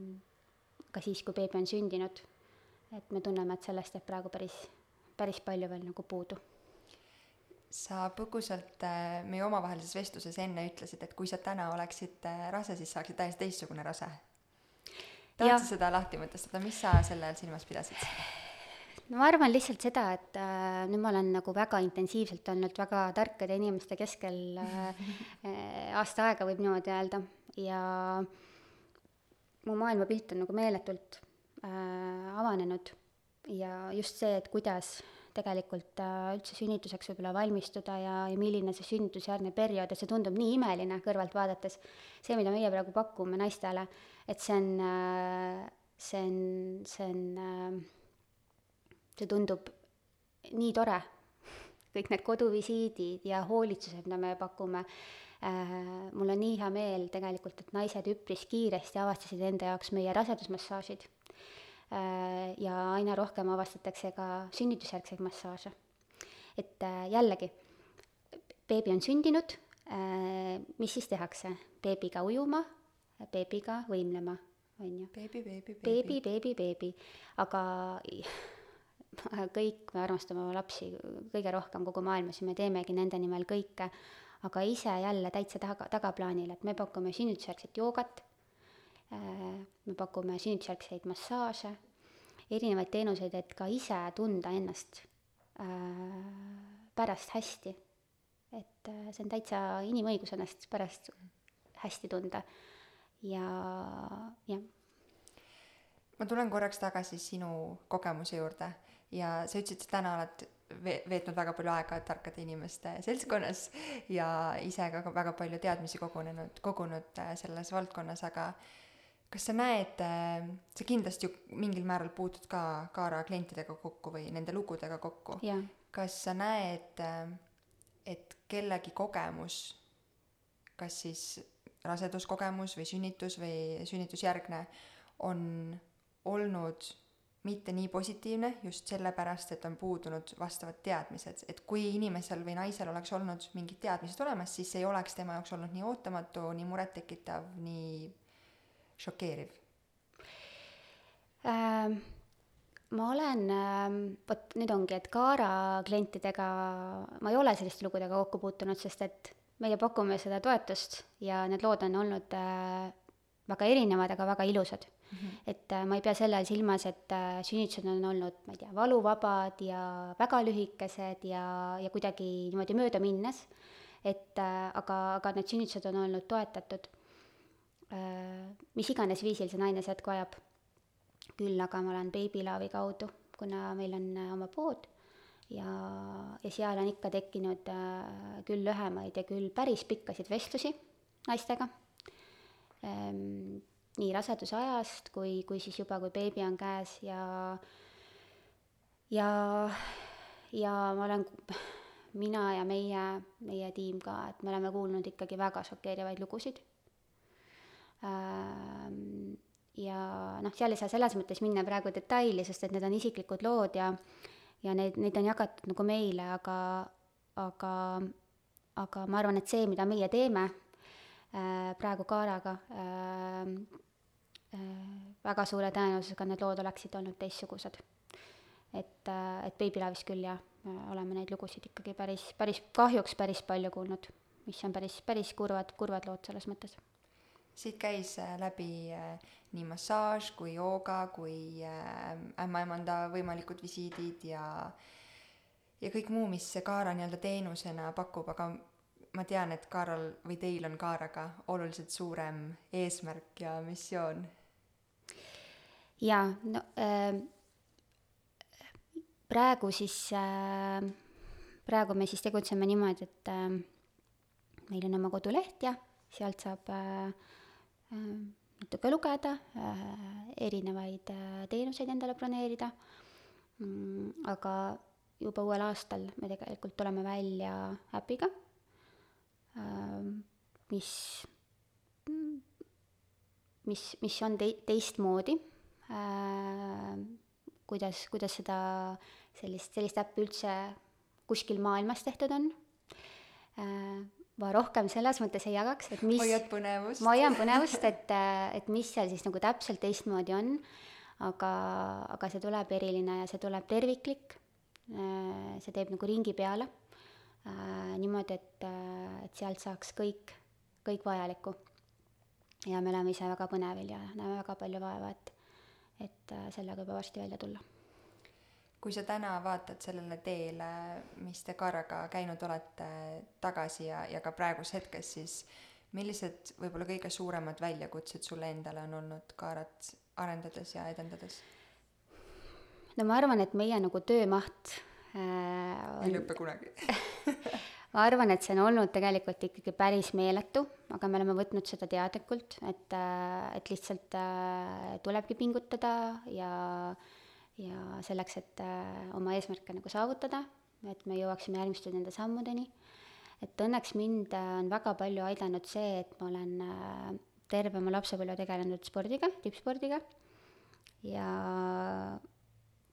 ka siis, kui beebi on sündinud. et me tunneme, et sellest jääb praegu päris, päris palju veel nagu puudu sa põgusalt äh, meie omavahelises vestluses enne ütlesid, et kui sa täna oleksid äh, rase, siis sa oleksid täiesti teistsugune rase. tahad sa seda lahti mõtestada, mis sa selle all silmas pidasid? no ma arvan lihtsalt seda, et äh, nüüd ma olen nagu väga intensiivselt olnud väga tarkade inimeste keskel äh, aasta aega, võib niimoodi öelda, ja mu maailmapilt on nagu meeletult äh, avanenud ja just see, et kuidas tegelikult äh, üldse sünnituseks võib-olla valmistuda ja, ja milline see sünnitusjärgne periood ja see tundub nii imeline kõrvalt vaadates, see, mida meie praegu pakume naistele, et see on, äh, see on, see on, äh, see tundub nii tore, kõik need koduvisiidid ja hoolitsused, mida me pakume, mul on nii hea meel tegelikult, et naised üpris kiiresti avastasid enda jaoks meie rasedusmassaažid ja aina rohkem avastatakse ka sünnitusjärgseid massaaže. et äh, jällegi, beebi on sündinud, äh, mis siis tehakse? beebiga ujuma, beebiga võimlema, on ju. beebi, beebi, beebi, beebi, beebi, aga kõik me armastame oma lapsi kõige rohkem kogu maailmas ja me teemegi nende nimel kõike, aga ise jälle täitsa taga, tagaplaanil, et me pakume sünnitusjärgset joogat Äh, me pakume sünnitusjärgseid massaaže, erinevaid teenuseid, et ka ise tunda ennast äh, pärast hästi. et äh, see on täitsa inimõigus ennast pärast hästi tunda ja jah. ma tulen korraks tagasi sinu kogemuse juurde ja sa ütlesid, et täna oled veetnud väga palju aega tarkade inimeste seltskonnas ja ise ka väga palju teadmisi kogunenud, kogunud selles valdkonnas, aga kas sa näed, äh, sa kindlasti ju mingil määral puutud ka Kaara klientidega kokku või nende lugudega kokku. kas sa näed, äh, et kellegi kogemus, kas siis raseduskogemus või sünnitus või sünnitusjärgne, on olnud mitte nii positiivne just sellepärast, et on puudunud vastavad teadmised, et kui inimesel või naisel oleks olnud mingid teadmised olemas, siis ei oleks tema jaoks olnud nii ootamatu, nii murettekitav, nii šokeeriv ähm,? ma olen ähm,, vot nüüd ongi, et Kaara klientidega ma ei ole selliste lugudega kokku puutunud, sest et meie pakume seda toetust ja need lood on olnud äh, väga erinevad, aga väga ilusad mm. -hmm. et äh, ma ei pea selle all silmas, et äh, sünnitused on olnud, ma ei tea, valuvabad ja väga lühikesed ja, ja kuidagi niimoodi möödaminnes, et äh, aga, aga need sünnitused on olnud toetatud mis iganes viisil see naine see hetk vajab. küll aga ma olen Babylove'i kaudu, kuna meil on äh, oma pood ja, ja seal on ikka tekkinud äh, küll lühemaid ja küll päris pikkasid vestlusi naistega ähm,. nii raseduse ajast kui, kui siis juba, kui beebi on käes ja, ja, ja ma olen, mina ja meie, meie tiim ka, et me oleme kuulnud ikkagi väga šokeerivaid lugusid ja noh, seal ei saa selles mõttes minna praegu detaili, sest et need on isiklikud lood ja ja neid, neid on jagatud nagu meile, aga, aga, aga ma arvan, et see, mida meie teeme äh, praegu Kaaraga äh,, äh, väga suure tõenäosusega need lood oleksid olnud teistsugused. et, äh, et Babylove'is küll jah, oleme neid lugusid ikkagi päris, päris kahjuks päris palju kuulnud, mis on päris, päris kurvad, kurvad lood selles mõttes siit käis äh, läbi äh, nii massaaž kui jooga kui äh, ämmaemanda võimalikud visiidid ja ja kõik muu, mis see Kaara nii-öelda teenusena pakub, aga ma tean, et Kaaral või teil on Kaaraga oluliselt suurem eesmärk ja missioon. jaa, no äh, praegu siis äh,, praegu me siis tegutseme niimoodi, et äh, meil on oma koduleht ja sealt saab äh, natuke lugeda, äh, erinevaid äh, teenuseid endale broneerida, mm, aga juba uuel aastal me tegelikult tuleme välja äpiga, mis, mis, mis on tei-, teistmoodi, äh, kuidas, kuidas seda, sellist, sellist äppi üldse kuskil maailmas tehtud on ma rohkem selles mõttes ei jagaks, et mis hoiad põnevust? ma hoian põnevust, et, et mis seal siis nagu täpselt teistmoodi on, aga, aga see tuleb eriline ja see tuleb terviklik, see teeb nagu ringi peale, niimoodi, et, et sealt saaks kõik, kõik vajalikku. ja me oleme ise väga põnevil ja näeme väga palju vaeva, et, et sellega juba varsti välja tulla kui sa täna vaatad sellele teele, mis te Kaaraga käinud olete tagasi ja, ja ka praeguses hetkes, siis millised võib-olla kõige suuremad väljakutsed sulle endale on olnud Kaarat arendades ja edendades? no ma arvan, et meie nagu töömaht äh, on... ei lõpe kunagi ma arvan, et see on olnud tegelikult ikkagi päris meeletu, aga me oleme võtnud seda teadlikult, et, äh, et lihtsalt äh, tulebki pingutada ja äh, ja selleks, et äh, oma eesmärke nagu saavutada, et me jõuaksime järgmiste nende sammudeni. et õnneks mind äh, on väga palju aidanud see, et ma olen äh, terve oma lapsepõlve tegelenud spordiga, tippspordiga ja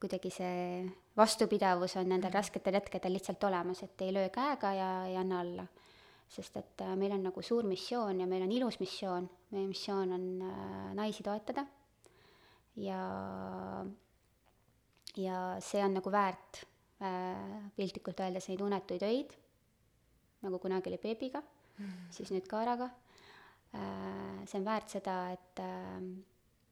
kuidagi see vastupidavus on nendel rasketel hetkedel lihtsalt olemas, et ei löö käega ja ei anna alla. sest et meil on nagu suur missioon ja meil on ilus missioon, meie missioon on naisi toetada ja ja see on nagu väärt äh, piltlikult öeldes neid unetuid öid, nagu kunagi oli beebiga mm., siis nüüd Kaaraga äh,. see on väärt seda, et äh,,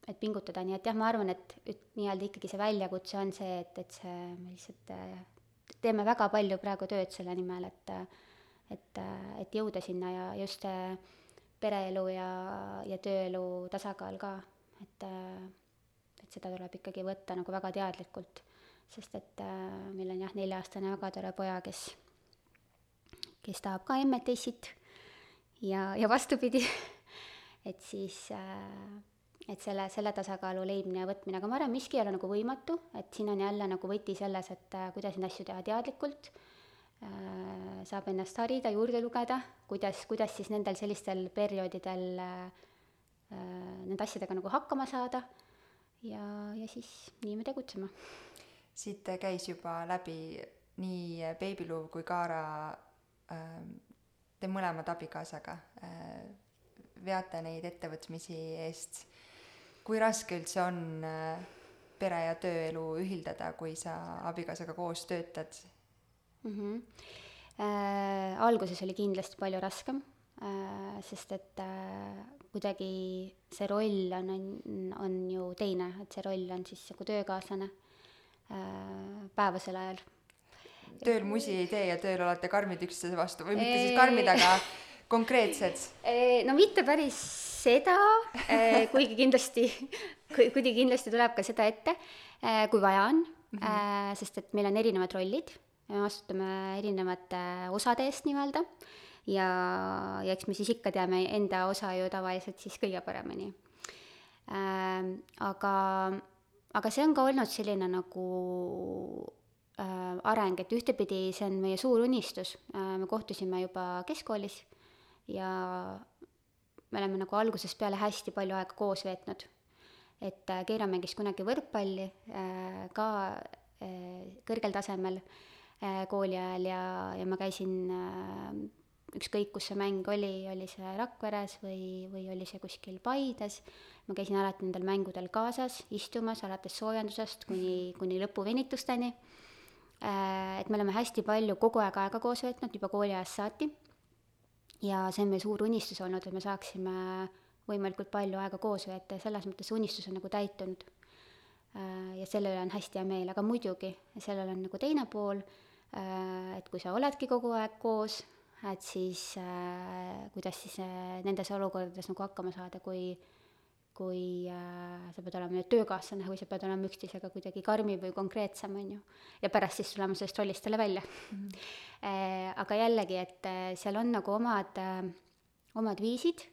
et pingutada, nii et jah, ma arvan, et, et nii-öelda ikkagi see väljakutse on see, et, et see, me lihtsalt teeme väga palju praegu tööd selle nimel, et et, et jõuda sinna ja just see pereelu ja, ja tööelu tasakaal ka, et äh, et seda tuleb ikkagi võtta nagu väga teadlikult, sest et äh, meil on jah, nelja-aastane väga tore poja, kes, kes tahab ka emmetessit ja, ja vastupidi et siis äh, et selle, selle tasakaalu leidmine ja võtmine, aga ma arvan, miski ei ole nagu võimatu, et siin on jälle nagu võti selles, et äh, kuidas neid asju teha teadlikult. Äh,, saab ennast harida, juurde lugeda, kuidas, kuidas siis nendel sellistel perioodidel äh, äh nende asjadega nagu hakkama saada ja, ja siis nii me tegutseme. siit käis juba läbi nii Babyluv kui Kaara äh,, te mõlemad abikaasaga äh, veate neid ettevõtmisi eest. kui raske üldse on äh, pere- ja tööelu ühildada, kui sa abikaasaga koos töötad mm? -hmm. Äh, alguses oli kindlasti palju raskem äh,, sest et äh, kuidagi see roll on, on, on ju teine, et see roll on siis nagu töökaaslane äh, päevasel ajal. tööl musi ei tee ja tööl olete karmid üksteise vastu või mitte siis karmid, aga konkreetsed? no mitte päris seda, kuigi kindlasti, kuigi kindlasti tuleb ka seda ette, kui vaja on mm, -hmm. sest et meil on erinevad rollid, me vastutame erinevate osade eest nii-öelda ja, ja eks me siis ikka teame enda osa ju tavaliselt siis kõige paremini äh,. aga, aga see on ka olnud selline nagu äh, areng, et ühtepidi see on meie suur unistus äh,, me kohtusime juba keskkoolis ja me oleme nagu algusest peale hästi palju aega koos veetnud et äh, Keira mängis kunagi võrkpalli äh, ka äh, kõrgel tasemel äh, kooli ajal ja, ja ma käisin äh, ükskõik, kus see mäng oli, oli see Rakveres või, või oli see kuskil Paides, ma käisin alati nendel mängudel kaasas, istumas alates soojendusest kuni, kuni lõpuvenitusteni. Äh, et me oleme hästi palju kogu aeg aega koos veetnud, juba kooliajast saati. ja see on meie suur unistus olnud, et me saaksime võimalikult palju aega koos veeta ja selles mõttes see unistus on nagu täitunud. Äh, ja selle üle on hästi hea meel, aga muidugi, sellel on nagu teine pool, äh, et kui sa oledki kogu aeg koos, et siis äh, kuidas siis äh, nendes olukordades nagu hakkama saada, kui kui äh, sa peed olema nüüd töökaaslane või sa pead olema üksteisega kuidagi karmim või konkreetsem, on ju. ja pärast siis tulema sellest rollist jälle välja mm. -hmm. äh, aga jällegi, et äh, seal on nagu omad äh,, omad viisid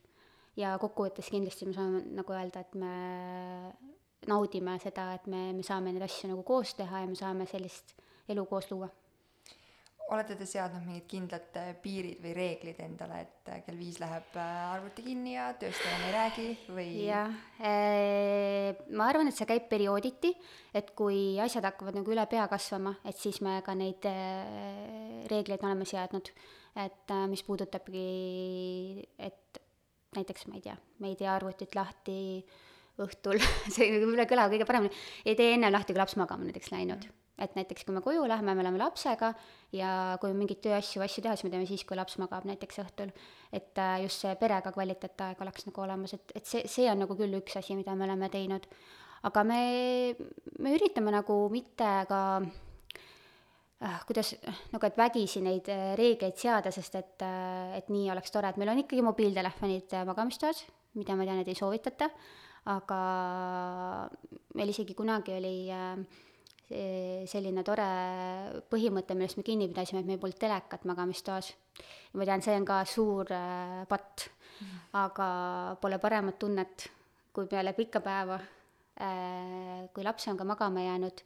ja kokkuvõttes kindlasti me saame nagu öelda, et me naudime seda, et me, me saame neid asju nagu koos teha ja me saame sellist elu koos luua olete te seadnud mingid kindlad äh, piirid või reeglid endale, et äh, kell viis läheb äh, arvuti kinni ja tööst enam ei räägi või? jah, ma arvan, et see käib periooditi, et kui asjad hakkavad nagu üle pea kasvama, et siis me ka neid reegleid oleme seadnud. et mis puudutabki, et näiteks ma ei tea, me ei tee arvutit lahti õhtul see võib-olla ei kõla kõige paremini, ei tee enne lahti, kui laps magama näiteks läinud mm et näiteks kui me koju lähme, me oleme lapsega ja kui mingeid tööasju, asju teha, siis me teeme siis, kui laps magab näiteks õhtul. et äh, just see perega kvaliteetaeg oleks nagu olemas, et, et see, see on nagu küll üks asi, mida me oleme teinud. aga me, me üritame nagu mitte ka äh, kuidas, nagu et vägisi neid äh, reegleid seada, sest et, et nii oleks tore, et meil on ikkagi mobiiltelefonid magamistoas, mida ma tean, et ei soovitata, aga meil isegi kunagi oli äh, selline tore põhimõte, millest me kinni pidasime, et meil polnud telekat magamistoas. ma tean, see on ka suur äh, patt mm., aga pole paremat tunnet, kui peale pikka päeva äh,, kui laps on ka magama jäänud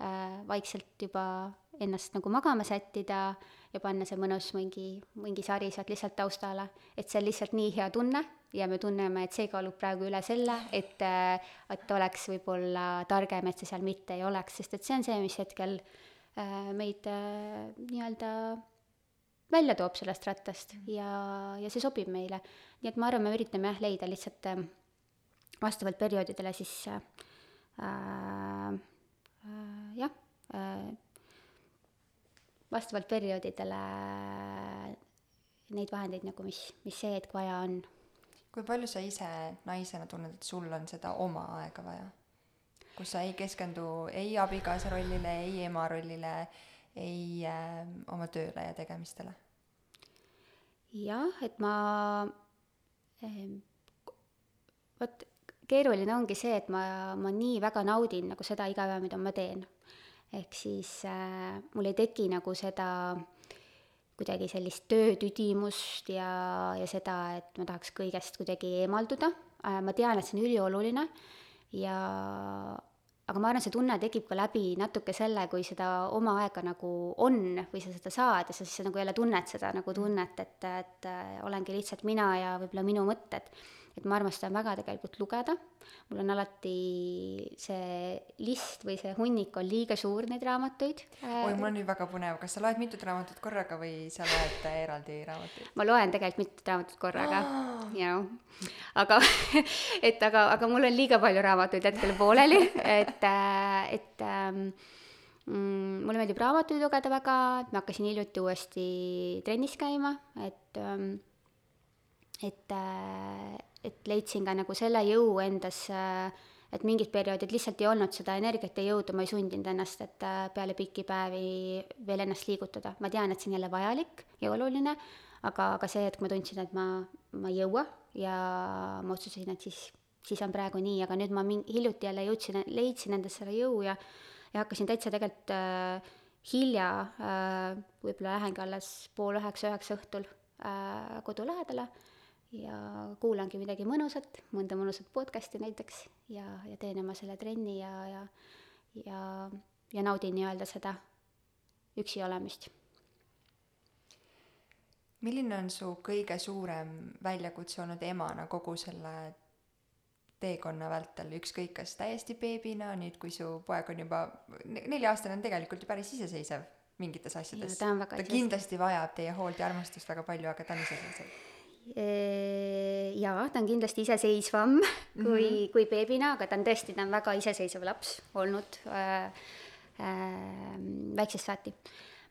äh,, vaikselt juba ennast nagu magama sättida ja panna see mõnus mingi, mingi sari sealt lihtsalt taustale, et see on lihtsalt nii hea tunne ja me tunneme, et see kaalub praegu üle selle, et, äh, et oleks võib-olla targem, et see seal mitte ei oleks, sest et see on see, mis hetkel äh, meid äh, nii-öelda välja toob sellest rattast ja, ja see sobib meile. nii et ma arvan, me üritame jah, leida lihtsalt äh, vastavalt perioodidele siis äh, äh, jah äh,, vastavalt perioodidele neid vahendeid nagu, mis, mis see hetk vaja on kui palju sa ise naisena tunned, et sul on seda oma aega vaja? kus sa ei keskendu ei abikaasa rollile, ei ema rollile, ei äh, oma tööle ja tegemistele? jah, et ma äh,, vot keeruline ongi see, et ma, ma nii väga naudin nagu seda iga päev, mida ma teen. ehk siis äh, mul ei teki nagu seda äh, kuidagi sellist töötüdimust ja, ja seda, et ma tahaks kõigest kuidagi eemalduda, äh, ma tean, et see on ülioluline ja aga ma arvan, see tunne tekib ka läbi natuke selle, kui seda oma aega nagu on või sa seda saad ja sa siis nagu jälle tunned seda nagu tunnet, et, et äh, olengi lihtsalt mina ja võib-olla minu mõtted et ma armastan väga tegelikult lugeda, mul on alati see list või see hunnik on liiga suur, neid raamatuid. oi, mul on nüüd väga põnev, kas sa loed mitut raamatut korraga või sa loed eraldi raamatuid? ma loen tegelikult mitut raamatut korraga oh., jaa. aga et aga, aga mul on liiga palju raamatuid hetkel pooleli, et, et ähm, mm, mulle meeldib raamatuid lugeda väga, et ma hakkasin hiljuti uuesti trennis käima, et ähm, et, et leidsin ka nagu selle jõu endas, et mingid perioodid lihtsalt ei olnud seda energiat ja jõudu, ma ei sundinud ennast, et peale pikki päevi veel ennast liigutada. ma tean, et see on jälle vajalik ja oluline, aga, aga see hetk ma tundsin, et ma, ma ei jõua ja ma otsustasin, et siis, siis on praegu nii, aga nüüd ma min-, hiljuti jälle jõudsin, leidsin endas selle jõu ja, ja hakkasin täitsa tegelikult äh, hilja äh,, võib-olla lähengi alles pool üheksa, üheksa õhtul äh, kodu lähedale ja kuulangi midagi mõnusat, mõnda mõnusat podcast'i näiteks ja, ja teen oma selle trenni ja, ja, ja, ja naudin nii-öelda seda üksi olemist. milline on su kõige suurem väljakutse olnud emana kogu selle teekonna vältel, ükskõik kas täiesti beebina, nüüd kui su poeg on juba, nelja-aastane on tegelikult ju päris iseseisev mingites asjades. ta ta kindlasti vajab teie hoolt ja armastust väga palju, aga ta on iseseisev. Jaa, ta on kindlasti iseseisvam kui mm. -hmm. kui beebina, aga ta on tõesti, ta on väga iseseisev laps olnud äh, äh, väiksest saati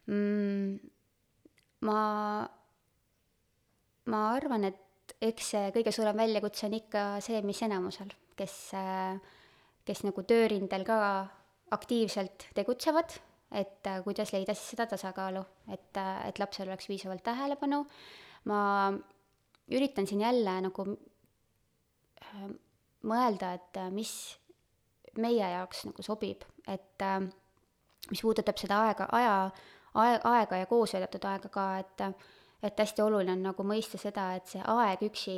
mm,. ma, ma arvan, et eks see kõige suurem väljakutse on ikka see, mis enamusel, kes äh, kes nagu töörindel ka aktiivselt tegutsevad, et äh, kuidas leida siis seda tasakaalu, et, äh, et lapsel oleks piisavalt tähelepanu, ma üritan siin jälle nagu äh, mõelda, et äh, mis meie jaoks nagu sobib, et äh, mis puudutab seda aega, aja, aeg, aega ja koos veedetud aega ka, et et hästi oluline on nagu mõista seda, et see aeg üksi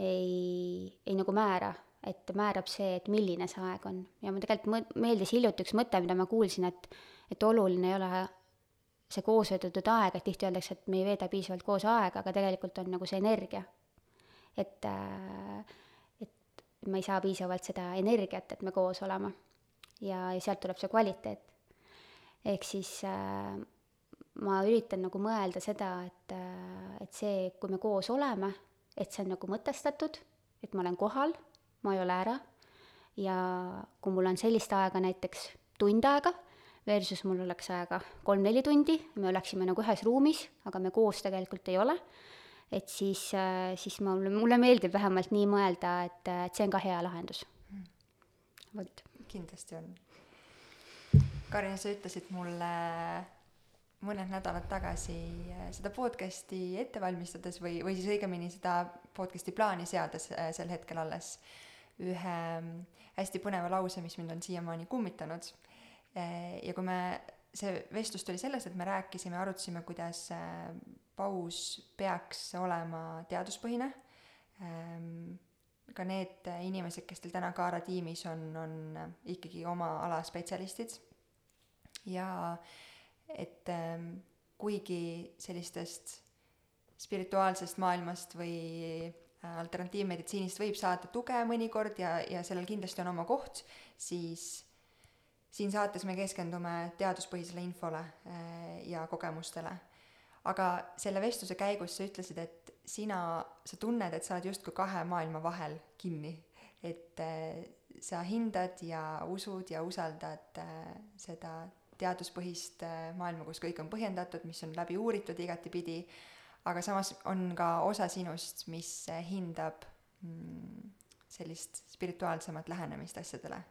ei, ei nagu määra, et määrab see, et milline see aeg on. ja mul tegelikult mõ-, meeldis hiljuti üks mõte, mida ma kuulsin, et et oluline ei ole see koos veedetud aeg, et tihti öeldakse, et me ei veeda piisavalt koos aega, aga tegelikult on nagu see energia. et, äh, et ma ei saa piisavalt seda energiat, et me koos oleme. ja, ja sealt tuleb see kvaliteet. ehk siis äh, ma üritan nagu mõelda seda, et, äh, et see, kui me koos oleme, et see on nagu mõtestatud, et ma olen kohal, ma ei ole ära ja kui mul on sellist aega näiteks tund aega, versus mul oleks aega kolm-neli tundi, me oleksime nagu ühes ruumis, aga me koos tegelikult ei ole, et siis, siis ma, mulle meeldib vähemalt nii mõelda, et, et see on ka hea lahendus. vot. kindlasti on. Karin, sa ütlesid mulle mõned nädalad tagasi äh, seda podcast'i ette valmistades või, või siis õigemini seda podcast'i plaani seades äh, sel hetkel alles ühe mm, hästi põneva lause, mis mind on siiamaani kummitanud. Äh, ja kui me, see vestlus tuli sellest, et me rääkisime, arutasime, kuidas paus peaks olema teaduspõhine. Ähm, ka need inimesed, kes teil täna Kaara tiimis on, on ikkagi oma ala spetsialistid ja et ähm, kuigi sellistest spirituaalsest maailmast või äh, alternatiivmeditsiinist võib saada tuge mõnikord ja, ja sellel kindlasti on oma koht, siis siin saates me keskendume teaduspõhisele infole äh, ja kogemustele. aga selle vestluse käigus sa ütlesid, et sina, sa tunned, et sa oled justkui kahe maailma vahel kinni, et äh, sa hindad ja usud ja usaldad seda teaduspõhist maailma, kus kõik on põhjendatud, mis on läbi uuritud igatipidi, aga samas on ka osa sinust, mis hindab mm, sellist spirituaalsemat lähenemist asjadele.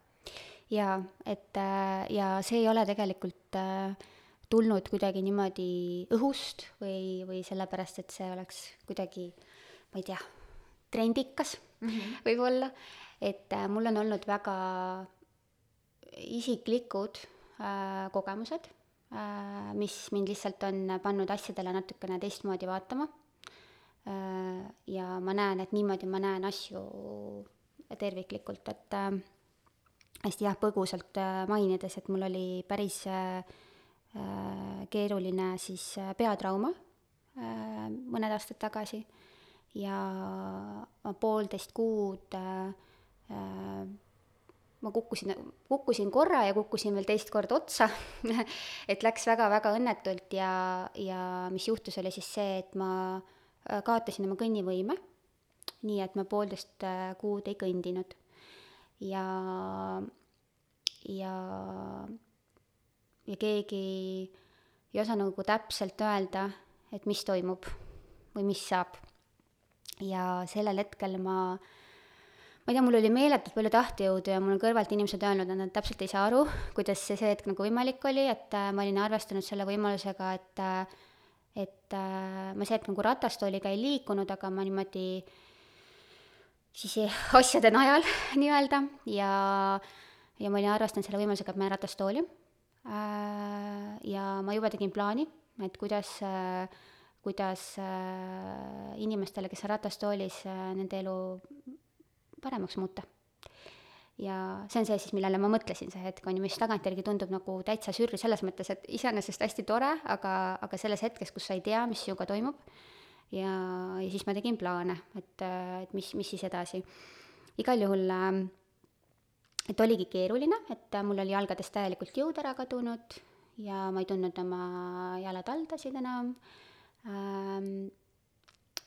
Jaa, et ja see ei ole tegelikult tulnud kuidagi niimoodi õhust või, või sellepärast, et see oleks kuidagi, ma ei tea, trendikas mm -hmm. võib-olla, et mul on olnud väga isiklikud äh, kogemused äh,, mis mind lihtsalt on pannud asjadele natukene teistmoodi vaatama äh,. ja ma näen, et niimoodi ma näen asju terviklikult, et äh, hästi jah, põgusalt äh, mainides, et mul oli päris äh, äh, keeruline siis peatrauma mõned aastad tagasi. Ja ma poolteist kuud ma kukkusin, kukkusin korra ja kukkusin veel teist korda otsa et läks väga-väga õnnetult. Ja, ja mis juhtus, oli siis see, et ma kaotasin oma kõnnivõime, nii et ma poolteist kuud ei kõndinud. Ja, ja, ja keegi ei osanud nagu täpselt öelda, et mis toimub või mis saab. ja sellel hetkel ma äh, ma ei tea, mul oli meeletult palju tahtejõudu ja mul on kõrvalt inimesed öelnud, et nad täpselt ei saa aru, kuidas see see hetk nagu võimalik oli, et äh, ma olin arvestanud selle võimalusega, et äh, et äh, ma see hetk nagu ratastooliga ei liikunud, aga ma niimoodi siis asjade najal nii-öelda ja ja ma olin arvestanud selle võimalusega, et ma jään ratastooli äh,. ja ma juba tegin plaani, et kuidas äh, kuidas äh, inimestele, kes on ratastoolis nende elu paremaks muuta. ja see on see siis, millele ma mõtlesin see hetk, on ju, mis tagantjärgi tundub nagu täitsa sürr selles mõttes, et iseenesest hästi tore, aga, aga selles hetkes, kus sa ei tea, mis sinuga toimub, ja, ja siis ma tegin plaane, et, et mis, mis siis edasi. igal juhul äh, et oligi keeruline, et mul oli jalgadest täielikult jõud ära kadunud ja ma ei tundnud oma jalataldasid enam ähm,.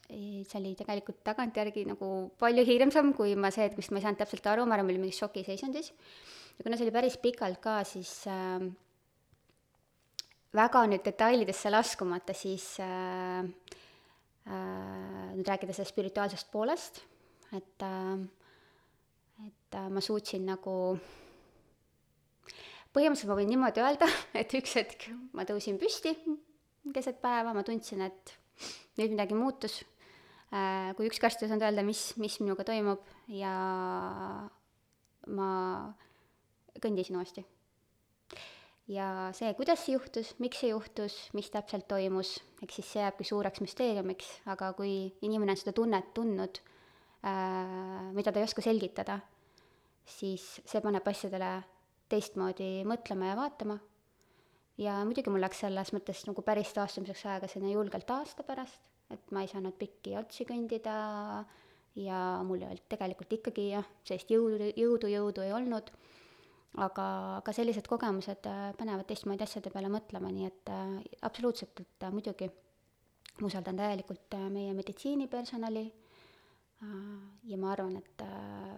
see oli tegelikult tagantjärgi nagu palju hirmsam kui ma see, et vist ma ei saanud täpselt aru, ma arvan, ma olin mingis šokiseisundis. ja kuna see oli päris pikalt ka, siis äh, väga nüüd detailidesse laskumata, siis äh, nüüd rääkida sellest spirituaalsest poolest, et äh, et äh, ma suutsin nagu põhimõtteliselt ma võin niimoodi öelda, et üks hetk ma tõusin püsti keset päeva, ma tundsin, et nüüd midagi muutus. Äh, kui ükski arst ei osanud öelda, mis, mis minuga toimub ja ma kõndisin uuesti. Ja see, kuidas see juhtus, miks see juhtus, mis täpselt toimus, eks siis see jääbki suureks müsteeriumiks, aga kui inimene on seda tunnet tundnud, äh, mida ta ei oska selgitada, siis see paneb asjadele teistmoodi mõtlema ja vaatama. ja muidugi mul läks selles mõttes nagu päris taastumiseks aega selline julgelt aasta pärast, et ma ei saanud pikki otsi kõndida ja mul ei olnud tegelikult ikkagi jah, sellist jõudu, jõudu, jõudu ei olnud, aga, aga sellised kogemused äh, panevad teistmoodi asjade peale mõtlema, nii et äh, absoluutselt, et äh, muidugi ma usaldan täielikult meie meditsiinipersonali ja ma arvan, et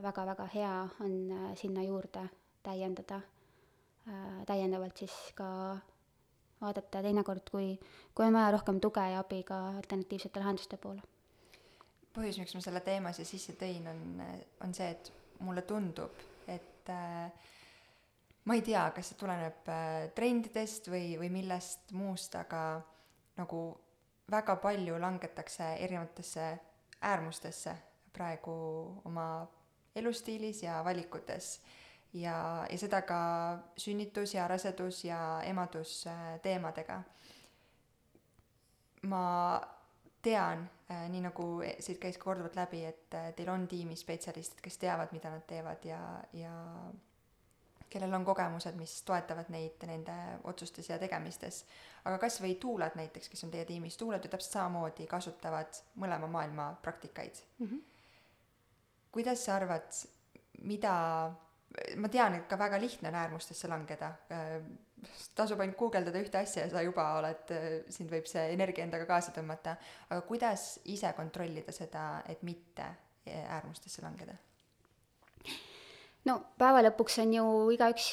väga-väga hea on sinna juurde täiendada, täiendavalt siis ka vaadata teinekord, kui, kui on vaja rohkem tuge ja abi ka alternatiivsete lahenduste poole. põhjus, miks ma selle teema siia sisse tõin, on, on see, et mulle tundub, et äh, ma ei tea, kas see tuleneb äh, trendidest või, või millest muust, aga nagu väga palju langetakse erinevatesse äärmustesse praegu oma elustiilis ja valikutes ja, ja seda ka sünnitus ja rasedus ja emadus äh, teemadega. ma tean, äh, nii nagu siit käis korduvalt läbi, et teil on tiimis spetsialistid, kes teavad, mida nad teevad ja, ja kellel on kogemused, mis toetavad neid nende otsustes ja tegemistes. aga kas või tuuled näiteks, kes on teie tiimis, tuuled ju täpselt samamoodi kasutavad mõlema maailma praktikaid mm. -hmm. kuidas sa arvad, mida ma tean, et ka väga lihtne on äärmustesse langeda. tasub ainult guugeldada ühte asja ja sa juba oled, sind võib see energia endaga kaasa tõmmata. aga kuidas ise kontrollida seda, et mitte äärmustesse langeda? No päeva lõpuks on ju igaüks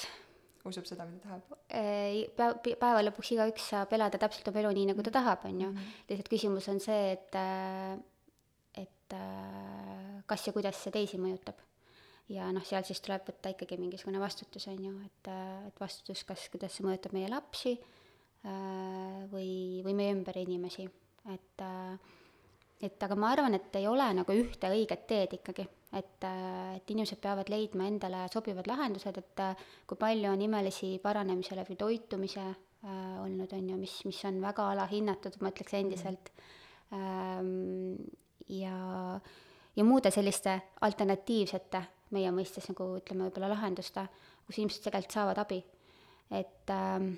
usub seda, mida tahab? Päev, päeva lõpuks igaüks saab elada täpselt oma elu nii, nagu ta tahab, on ju. Mhm. lihtsalt küsimus on see, et, et kas ja kuidas see teisi mõjutab ja noh, seal siis tuleb võtta ikkagi mingisugune vastutus, on ju, et, et vastutus, kas, kuidas see mõjutab meie lapsi äh, või, või meie ümber inimesi, et äh, et aga ma arvan, et ei ole nagu ühte õiget teed ikkagi, et, äh, et inimesed peavad leidma endale sobivad lahendused, et kui palju on imelisi paranemise läbi toitumise äh, olnud, on ju, mis, mis on väga alahinnatud, ma ütleks endiselt ähm,, ja, ja muude selliste alternatiivsete meie mõistes nagu ütleme, võib-olla lahenduste, kus inimesed tegelikult saavad abi. et, ähm,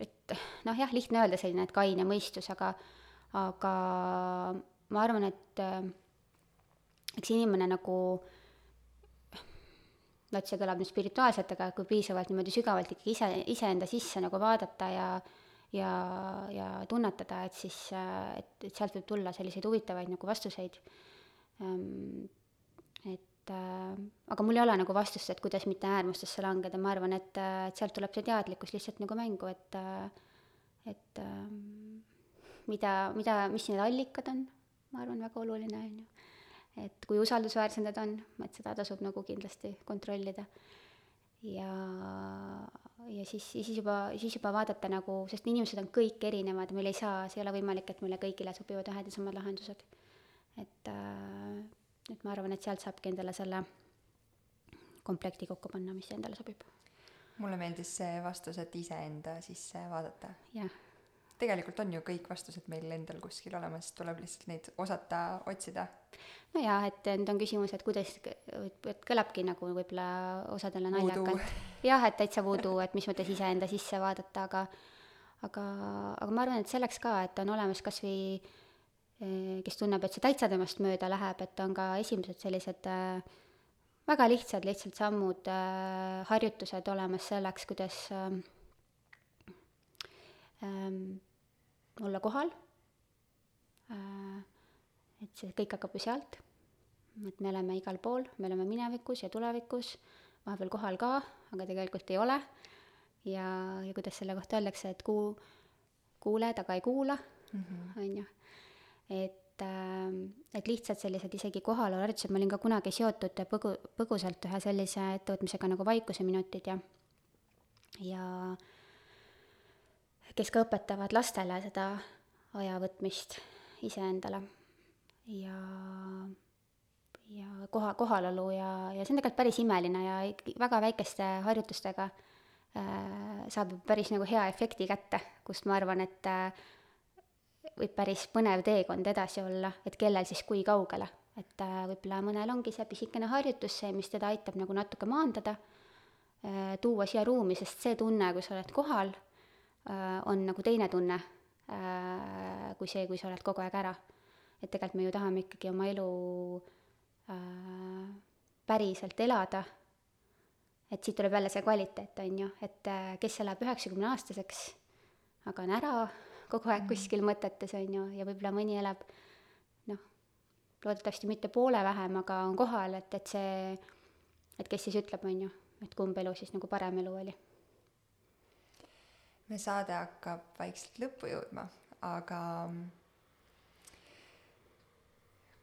et noh, jah, lihtne öelda selline, et kaine mõistus, aga, aga ma arvan, et äh, eks inimene nagu et see kõlab nüüd spirituaalselt, aga kui piisavalt niimoodi sügavalt ikkagi ise, iseenda sisse nagu vaadata ja ja, ja tunnetada, et siis, et, et sealt võib tulla selliseid huvitavaid nagu vastuseid. Ähm, et äh, aga mul ei ole nagu vastust, et kuidas mitte äärmustesse langeda, ma arvan, et, äh, et sealt tuleb see teadlikkus lihtsalt nagu mängu, et äh, et mida, mida, mis need allikad on, ma arvan, väga oluline, on ju. Et kui usaldusväärsed need on, et seda tasub nagu kindlasti kontrollida. ja, ja siis, siis juba, siis juba vaadata nagu, sest inimesed on kõik erinevad, meil ei saa, see ei ole võimalik, et meile kõigile sobivad ühed ja samad lahendused. et äh, et ma arvan, et sealt saabki endale selle komplekti kokku panna, mis endale sobib. mulle meeldis see vastus, et iseenda sisse vaadata. jah. Tegelikult on ju kõik vastused meil endal kuskil olemas, tuleb lihtsalt neid osata otsida. no jaa, et nüüd on küsimus, et kuidas, et kõlabki nagu võib-olla osadele naljakalt. jah, et täitsa voodoo, et mis mõttes iseenda sisse vaadata, aga aga, aga ma arvan, et selleks ka, et on olemas kas või Eh, kes tunneb, et see täitsa temast mööda läheb, et on ka esimesed sellised äh, väga lihtsad, lihtsalt sammud äh,, harjutused olemas selleks, kuidas äh, äh, olla kohal äh,. et see kõik hakkab ju sealt, et me oleme igal pool, me oleme minevikus ja tulevikus, vahepeal kohal ka, aga tegelikult ei ole. ja, ja kuidas selle kohta öeldakse, et kuu, kuuled, aga ei kuula, on ju, et et, ähm, et lihtsalt sellised isegi kohaloluharjutused, ma olin ka kunagi seotud põgu, põgusalt ühe sellise ettevõtmisega nagu Vaikuseminutid ja, ja kes ka õpetavad lastele seda aja võtmist iseendale ja, ja koha, kohalolu ja, ja see on tegelikult päris imeline ja väga väikeste harjutustega äh, saab päris nagu hea efekti kätte, kust ma arvan, et äh, võib päris põnev teekond edasi olla, et kellel siis kui kaugele. et äh, võib-olla mõnel ongi see pisikene harjutus see, mis teda aitab nagu natuke maandada, äh, tuua siia ruumi, sest see tunne, kui sa oled kohal, on nagu teine tunne kui see, kui sa oled kogu aeg ära. et tegelikult me ju tahame ikkagi oma elu päriselt elada, et siit tuleb jälle see kvaliteet, on ju, et kes elab üheksakümne aastaseks, aga on ära kogu aeg kuskil mõtetes, on ju, ja võib-olla mõni elab noh, loodetavasti mitte poole vähem, aga on kohal, et, et see, et kes siis ütleb, on ju, et kumb elu siis nagu parem elu oli. Me saade hakkab vaikselt lõppu jõudma, aga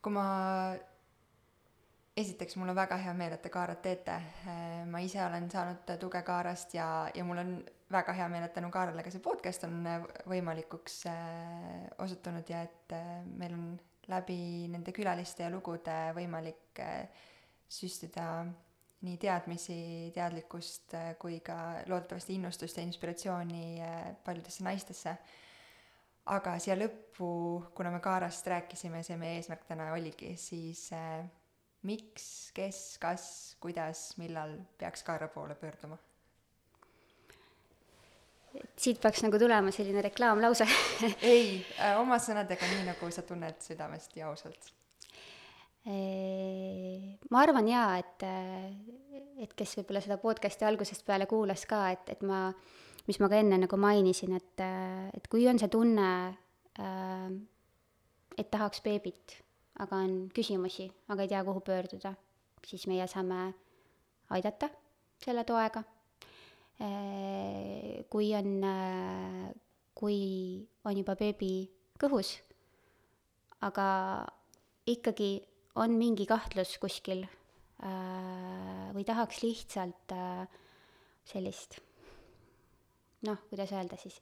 kui ma esiteks, mul on väga hea meel, et te Kaarat teete. ma ise olen saanud tuge Kaarast ja, ja mul on väga hea meel, et tänu Kaarele ka see podcast on võimalikuks äh, osutunud ja et meil on läbi nende külaliste ja lugude võimalik süstida nii teadmisi, teadlikkust kui ka loodetavasti innustust ja inspiratsiooni paljudesse naistesse. aga siia lõppu, kuna me Kaarast rääkisime, see meie eesmärk täna oligi, siis miks, kes, kas, kuidas, millal peaks Kaara poole pöörduma? et siit peaks nagu tulema selline reklaamlause ei oma sõnadega, nii nagu sa tunned südamest ja ausalt. Ma arvan jaa, et, et kes võib-olla seda podcast'i algusest peale kuulas ka, et, et ma, mis ma ka enne nagu mainisin, et, et kui on see tunne, et tahaks beebit, aga on küsimusi, aga ei tea, kuhu pöörduda, siis meie saame aidata selle toega. Kui on, kui on juba beebi kõhus, aga ikkagi on mingi kahtlus kuskil äh, või tahaks lihtsalt sellist noh, kuidas öelda siis,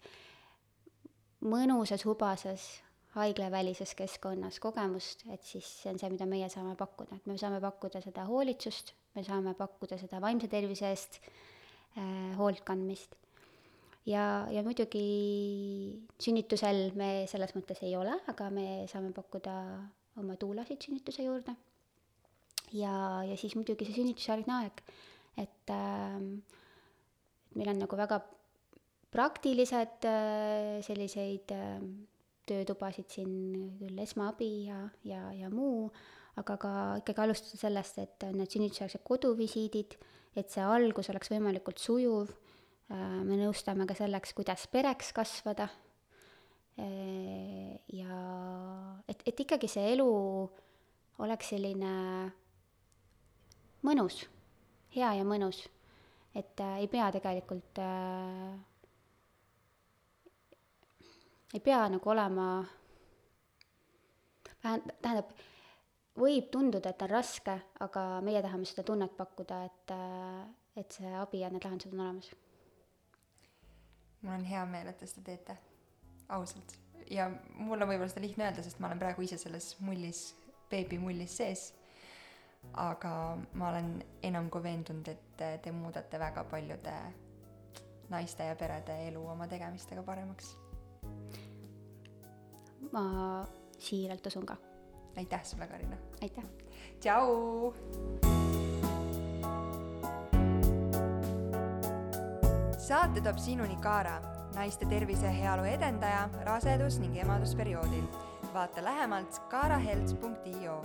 mõnusas, hubases haiglavälises keskkonnas kogemust, et siis see on see, mida meie saame pakkuda, et me saame pakkuda seda hoolitsust, me saame pakkuda seda vaimse tervise eest äh, Äh, hoolt kandmist. ja, ja muidugi sünnitusel me selles mõttes ei ole, aga me saame pakkuda oma tuulasid sünnituse juurde. ja, ja siis muidugi see sünnitusjärgne aeg, et äh, meil on nagu väga praktilised äh, selliseid äh, töötubasid siin küll esmaabi ja, ja, ja muu, aga ka ikkagi alustada sellest, et need sünnitusjärgsed koduvisiidid et see algus oleks võimalikult sujuv, äh, me nõustame ka selleks, kuidas pereks kasvada ja et, et ikkagi see elu oleks selline mõnus, hea ja mõnus, et äh, ei pea tegelikult äh,, ei pea nagu olema, tähendab, võib tunduda, et on raske, aga meie tahame seda tunnet pakkuda, et, et see abi ja need lahendused on olemas. mul on hea meel, et te seda teete, ausalt. ja mul on võib-olla seda lihtne öelda, sest ma olen praegu ise selles mullis, beebimullis sees. aga ma olen enam kui veendunud, et te muudate väga paljude naiste ja perede elu oma tegemistega paremaks. ma siiralt usun ka aitäh sulle, Karina! aitäh! tšau! saate toob sinuni Kaara, naiste tervise ja heaolu edendaja rasedus- ning emadusperioodil. vaata lähemalt kaarahelts.io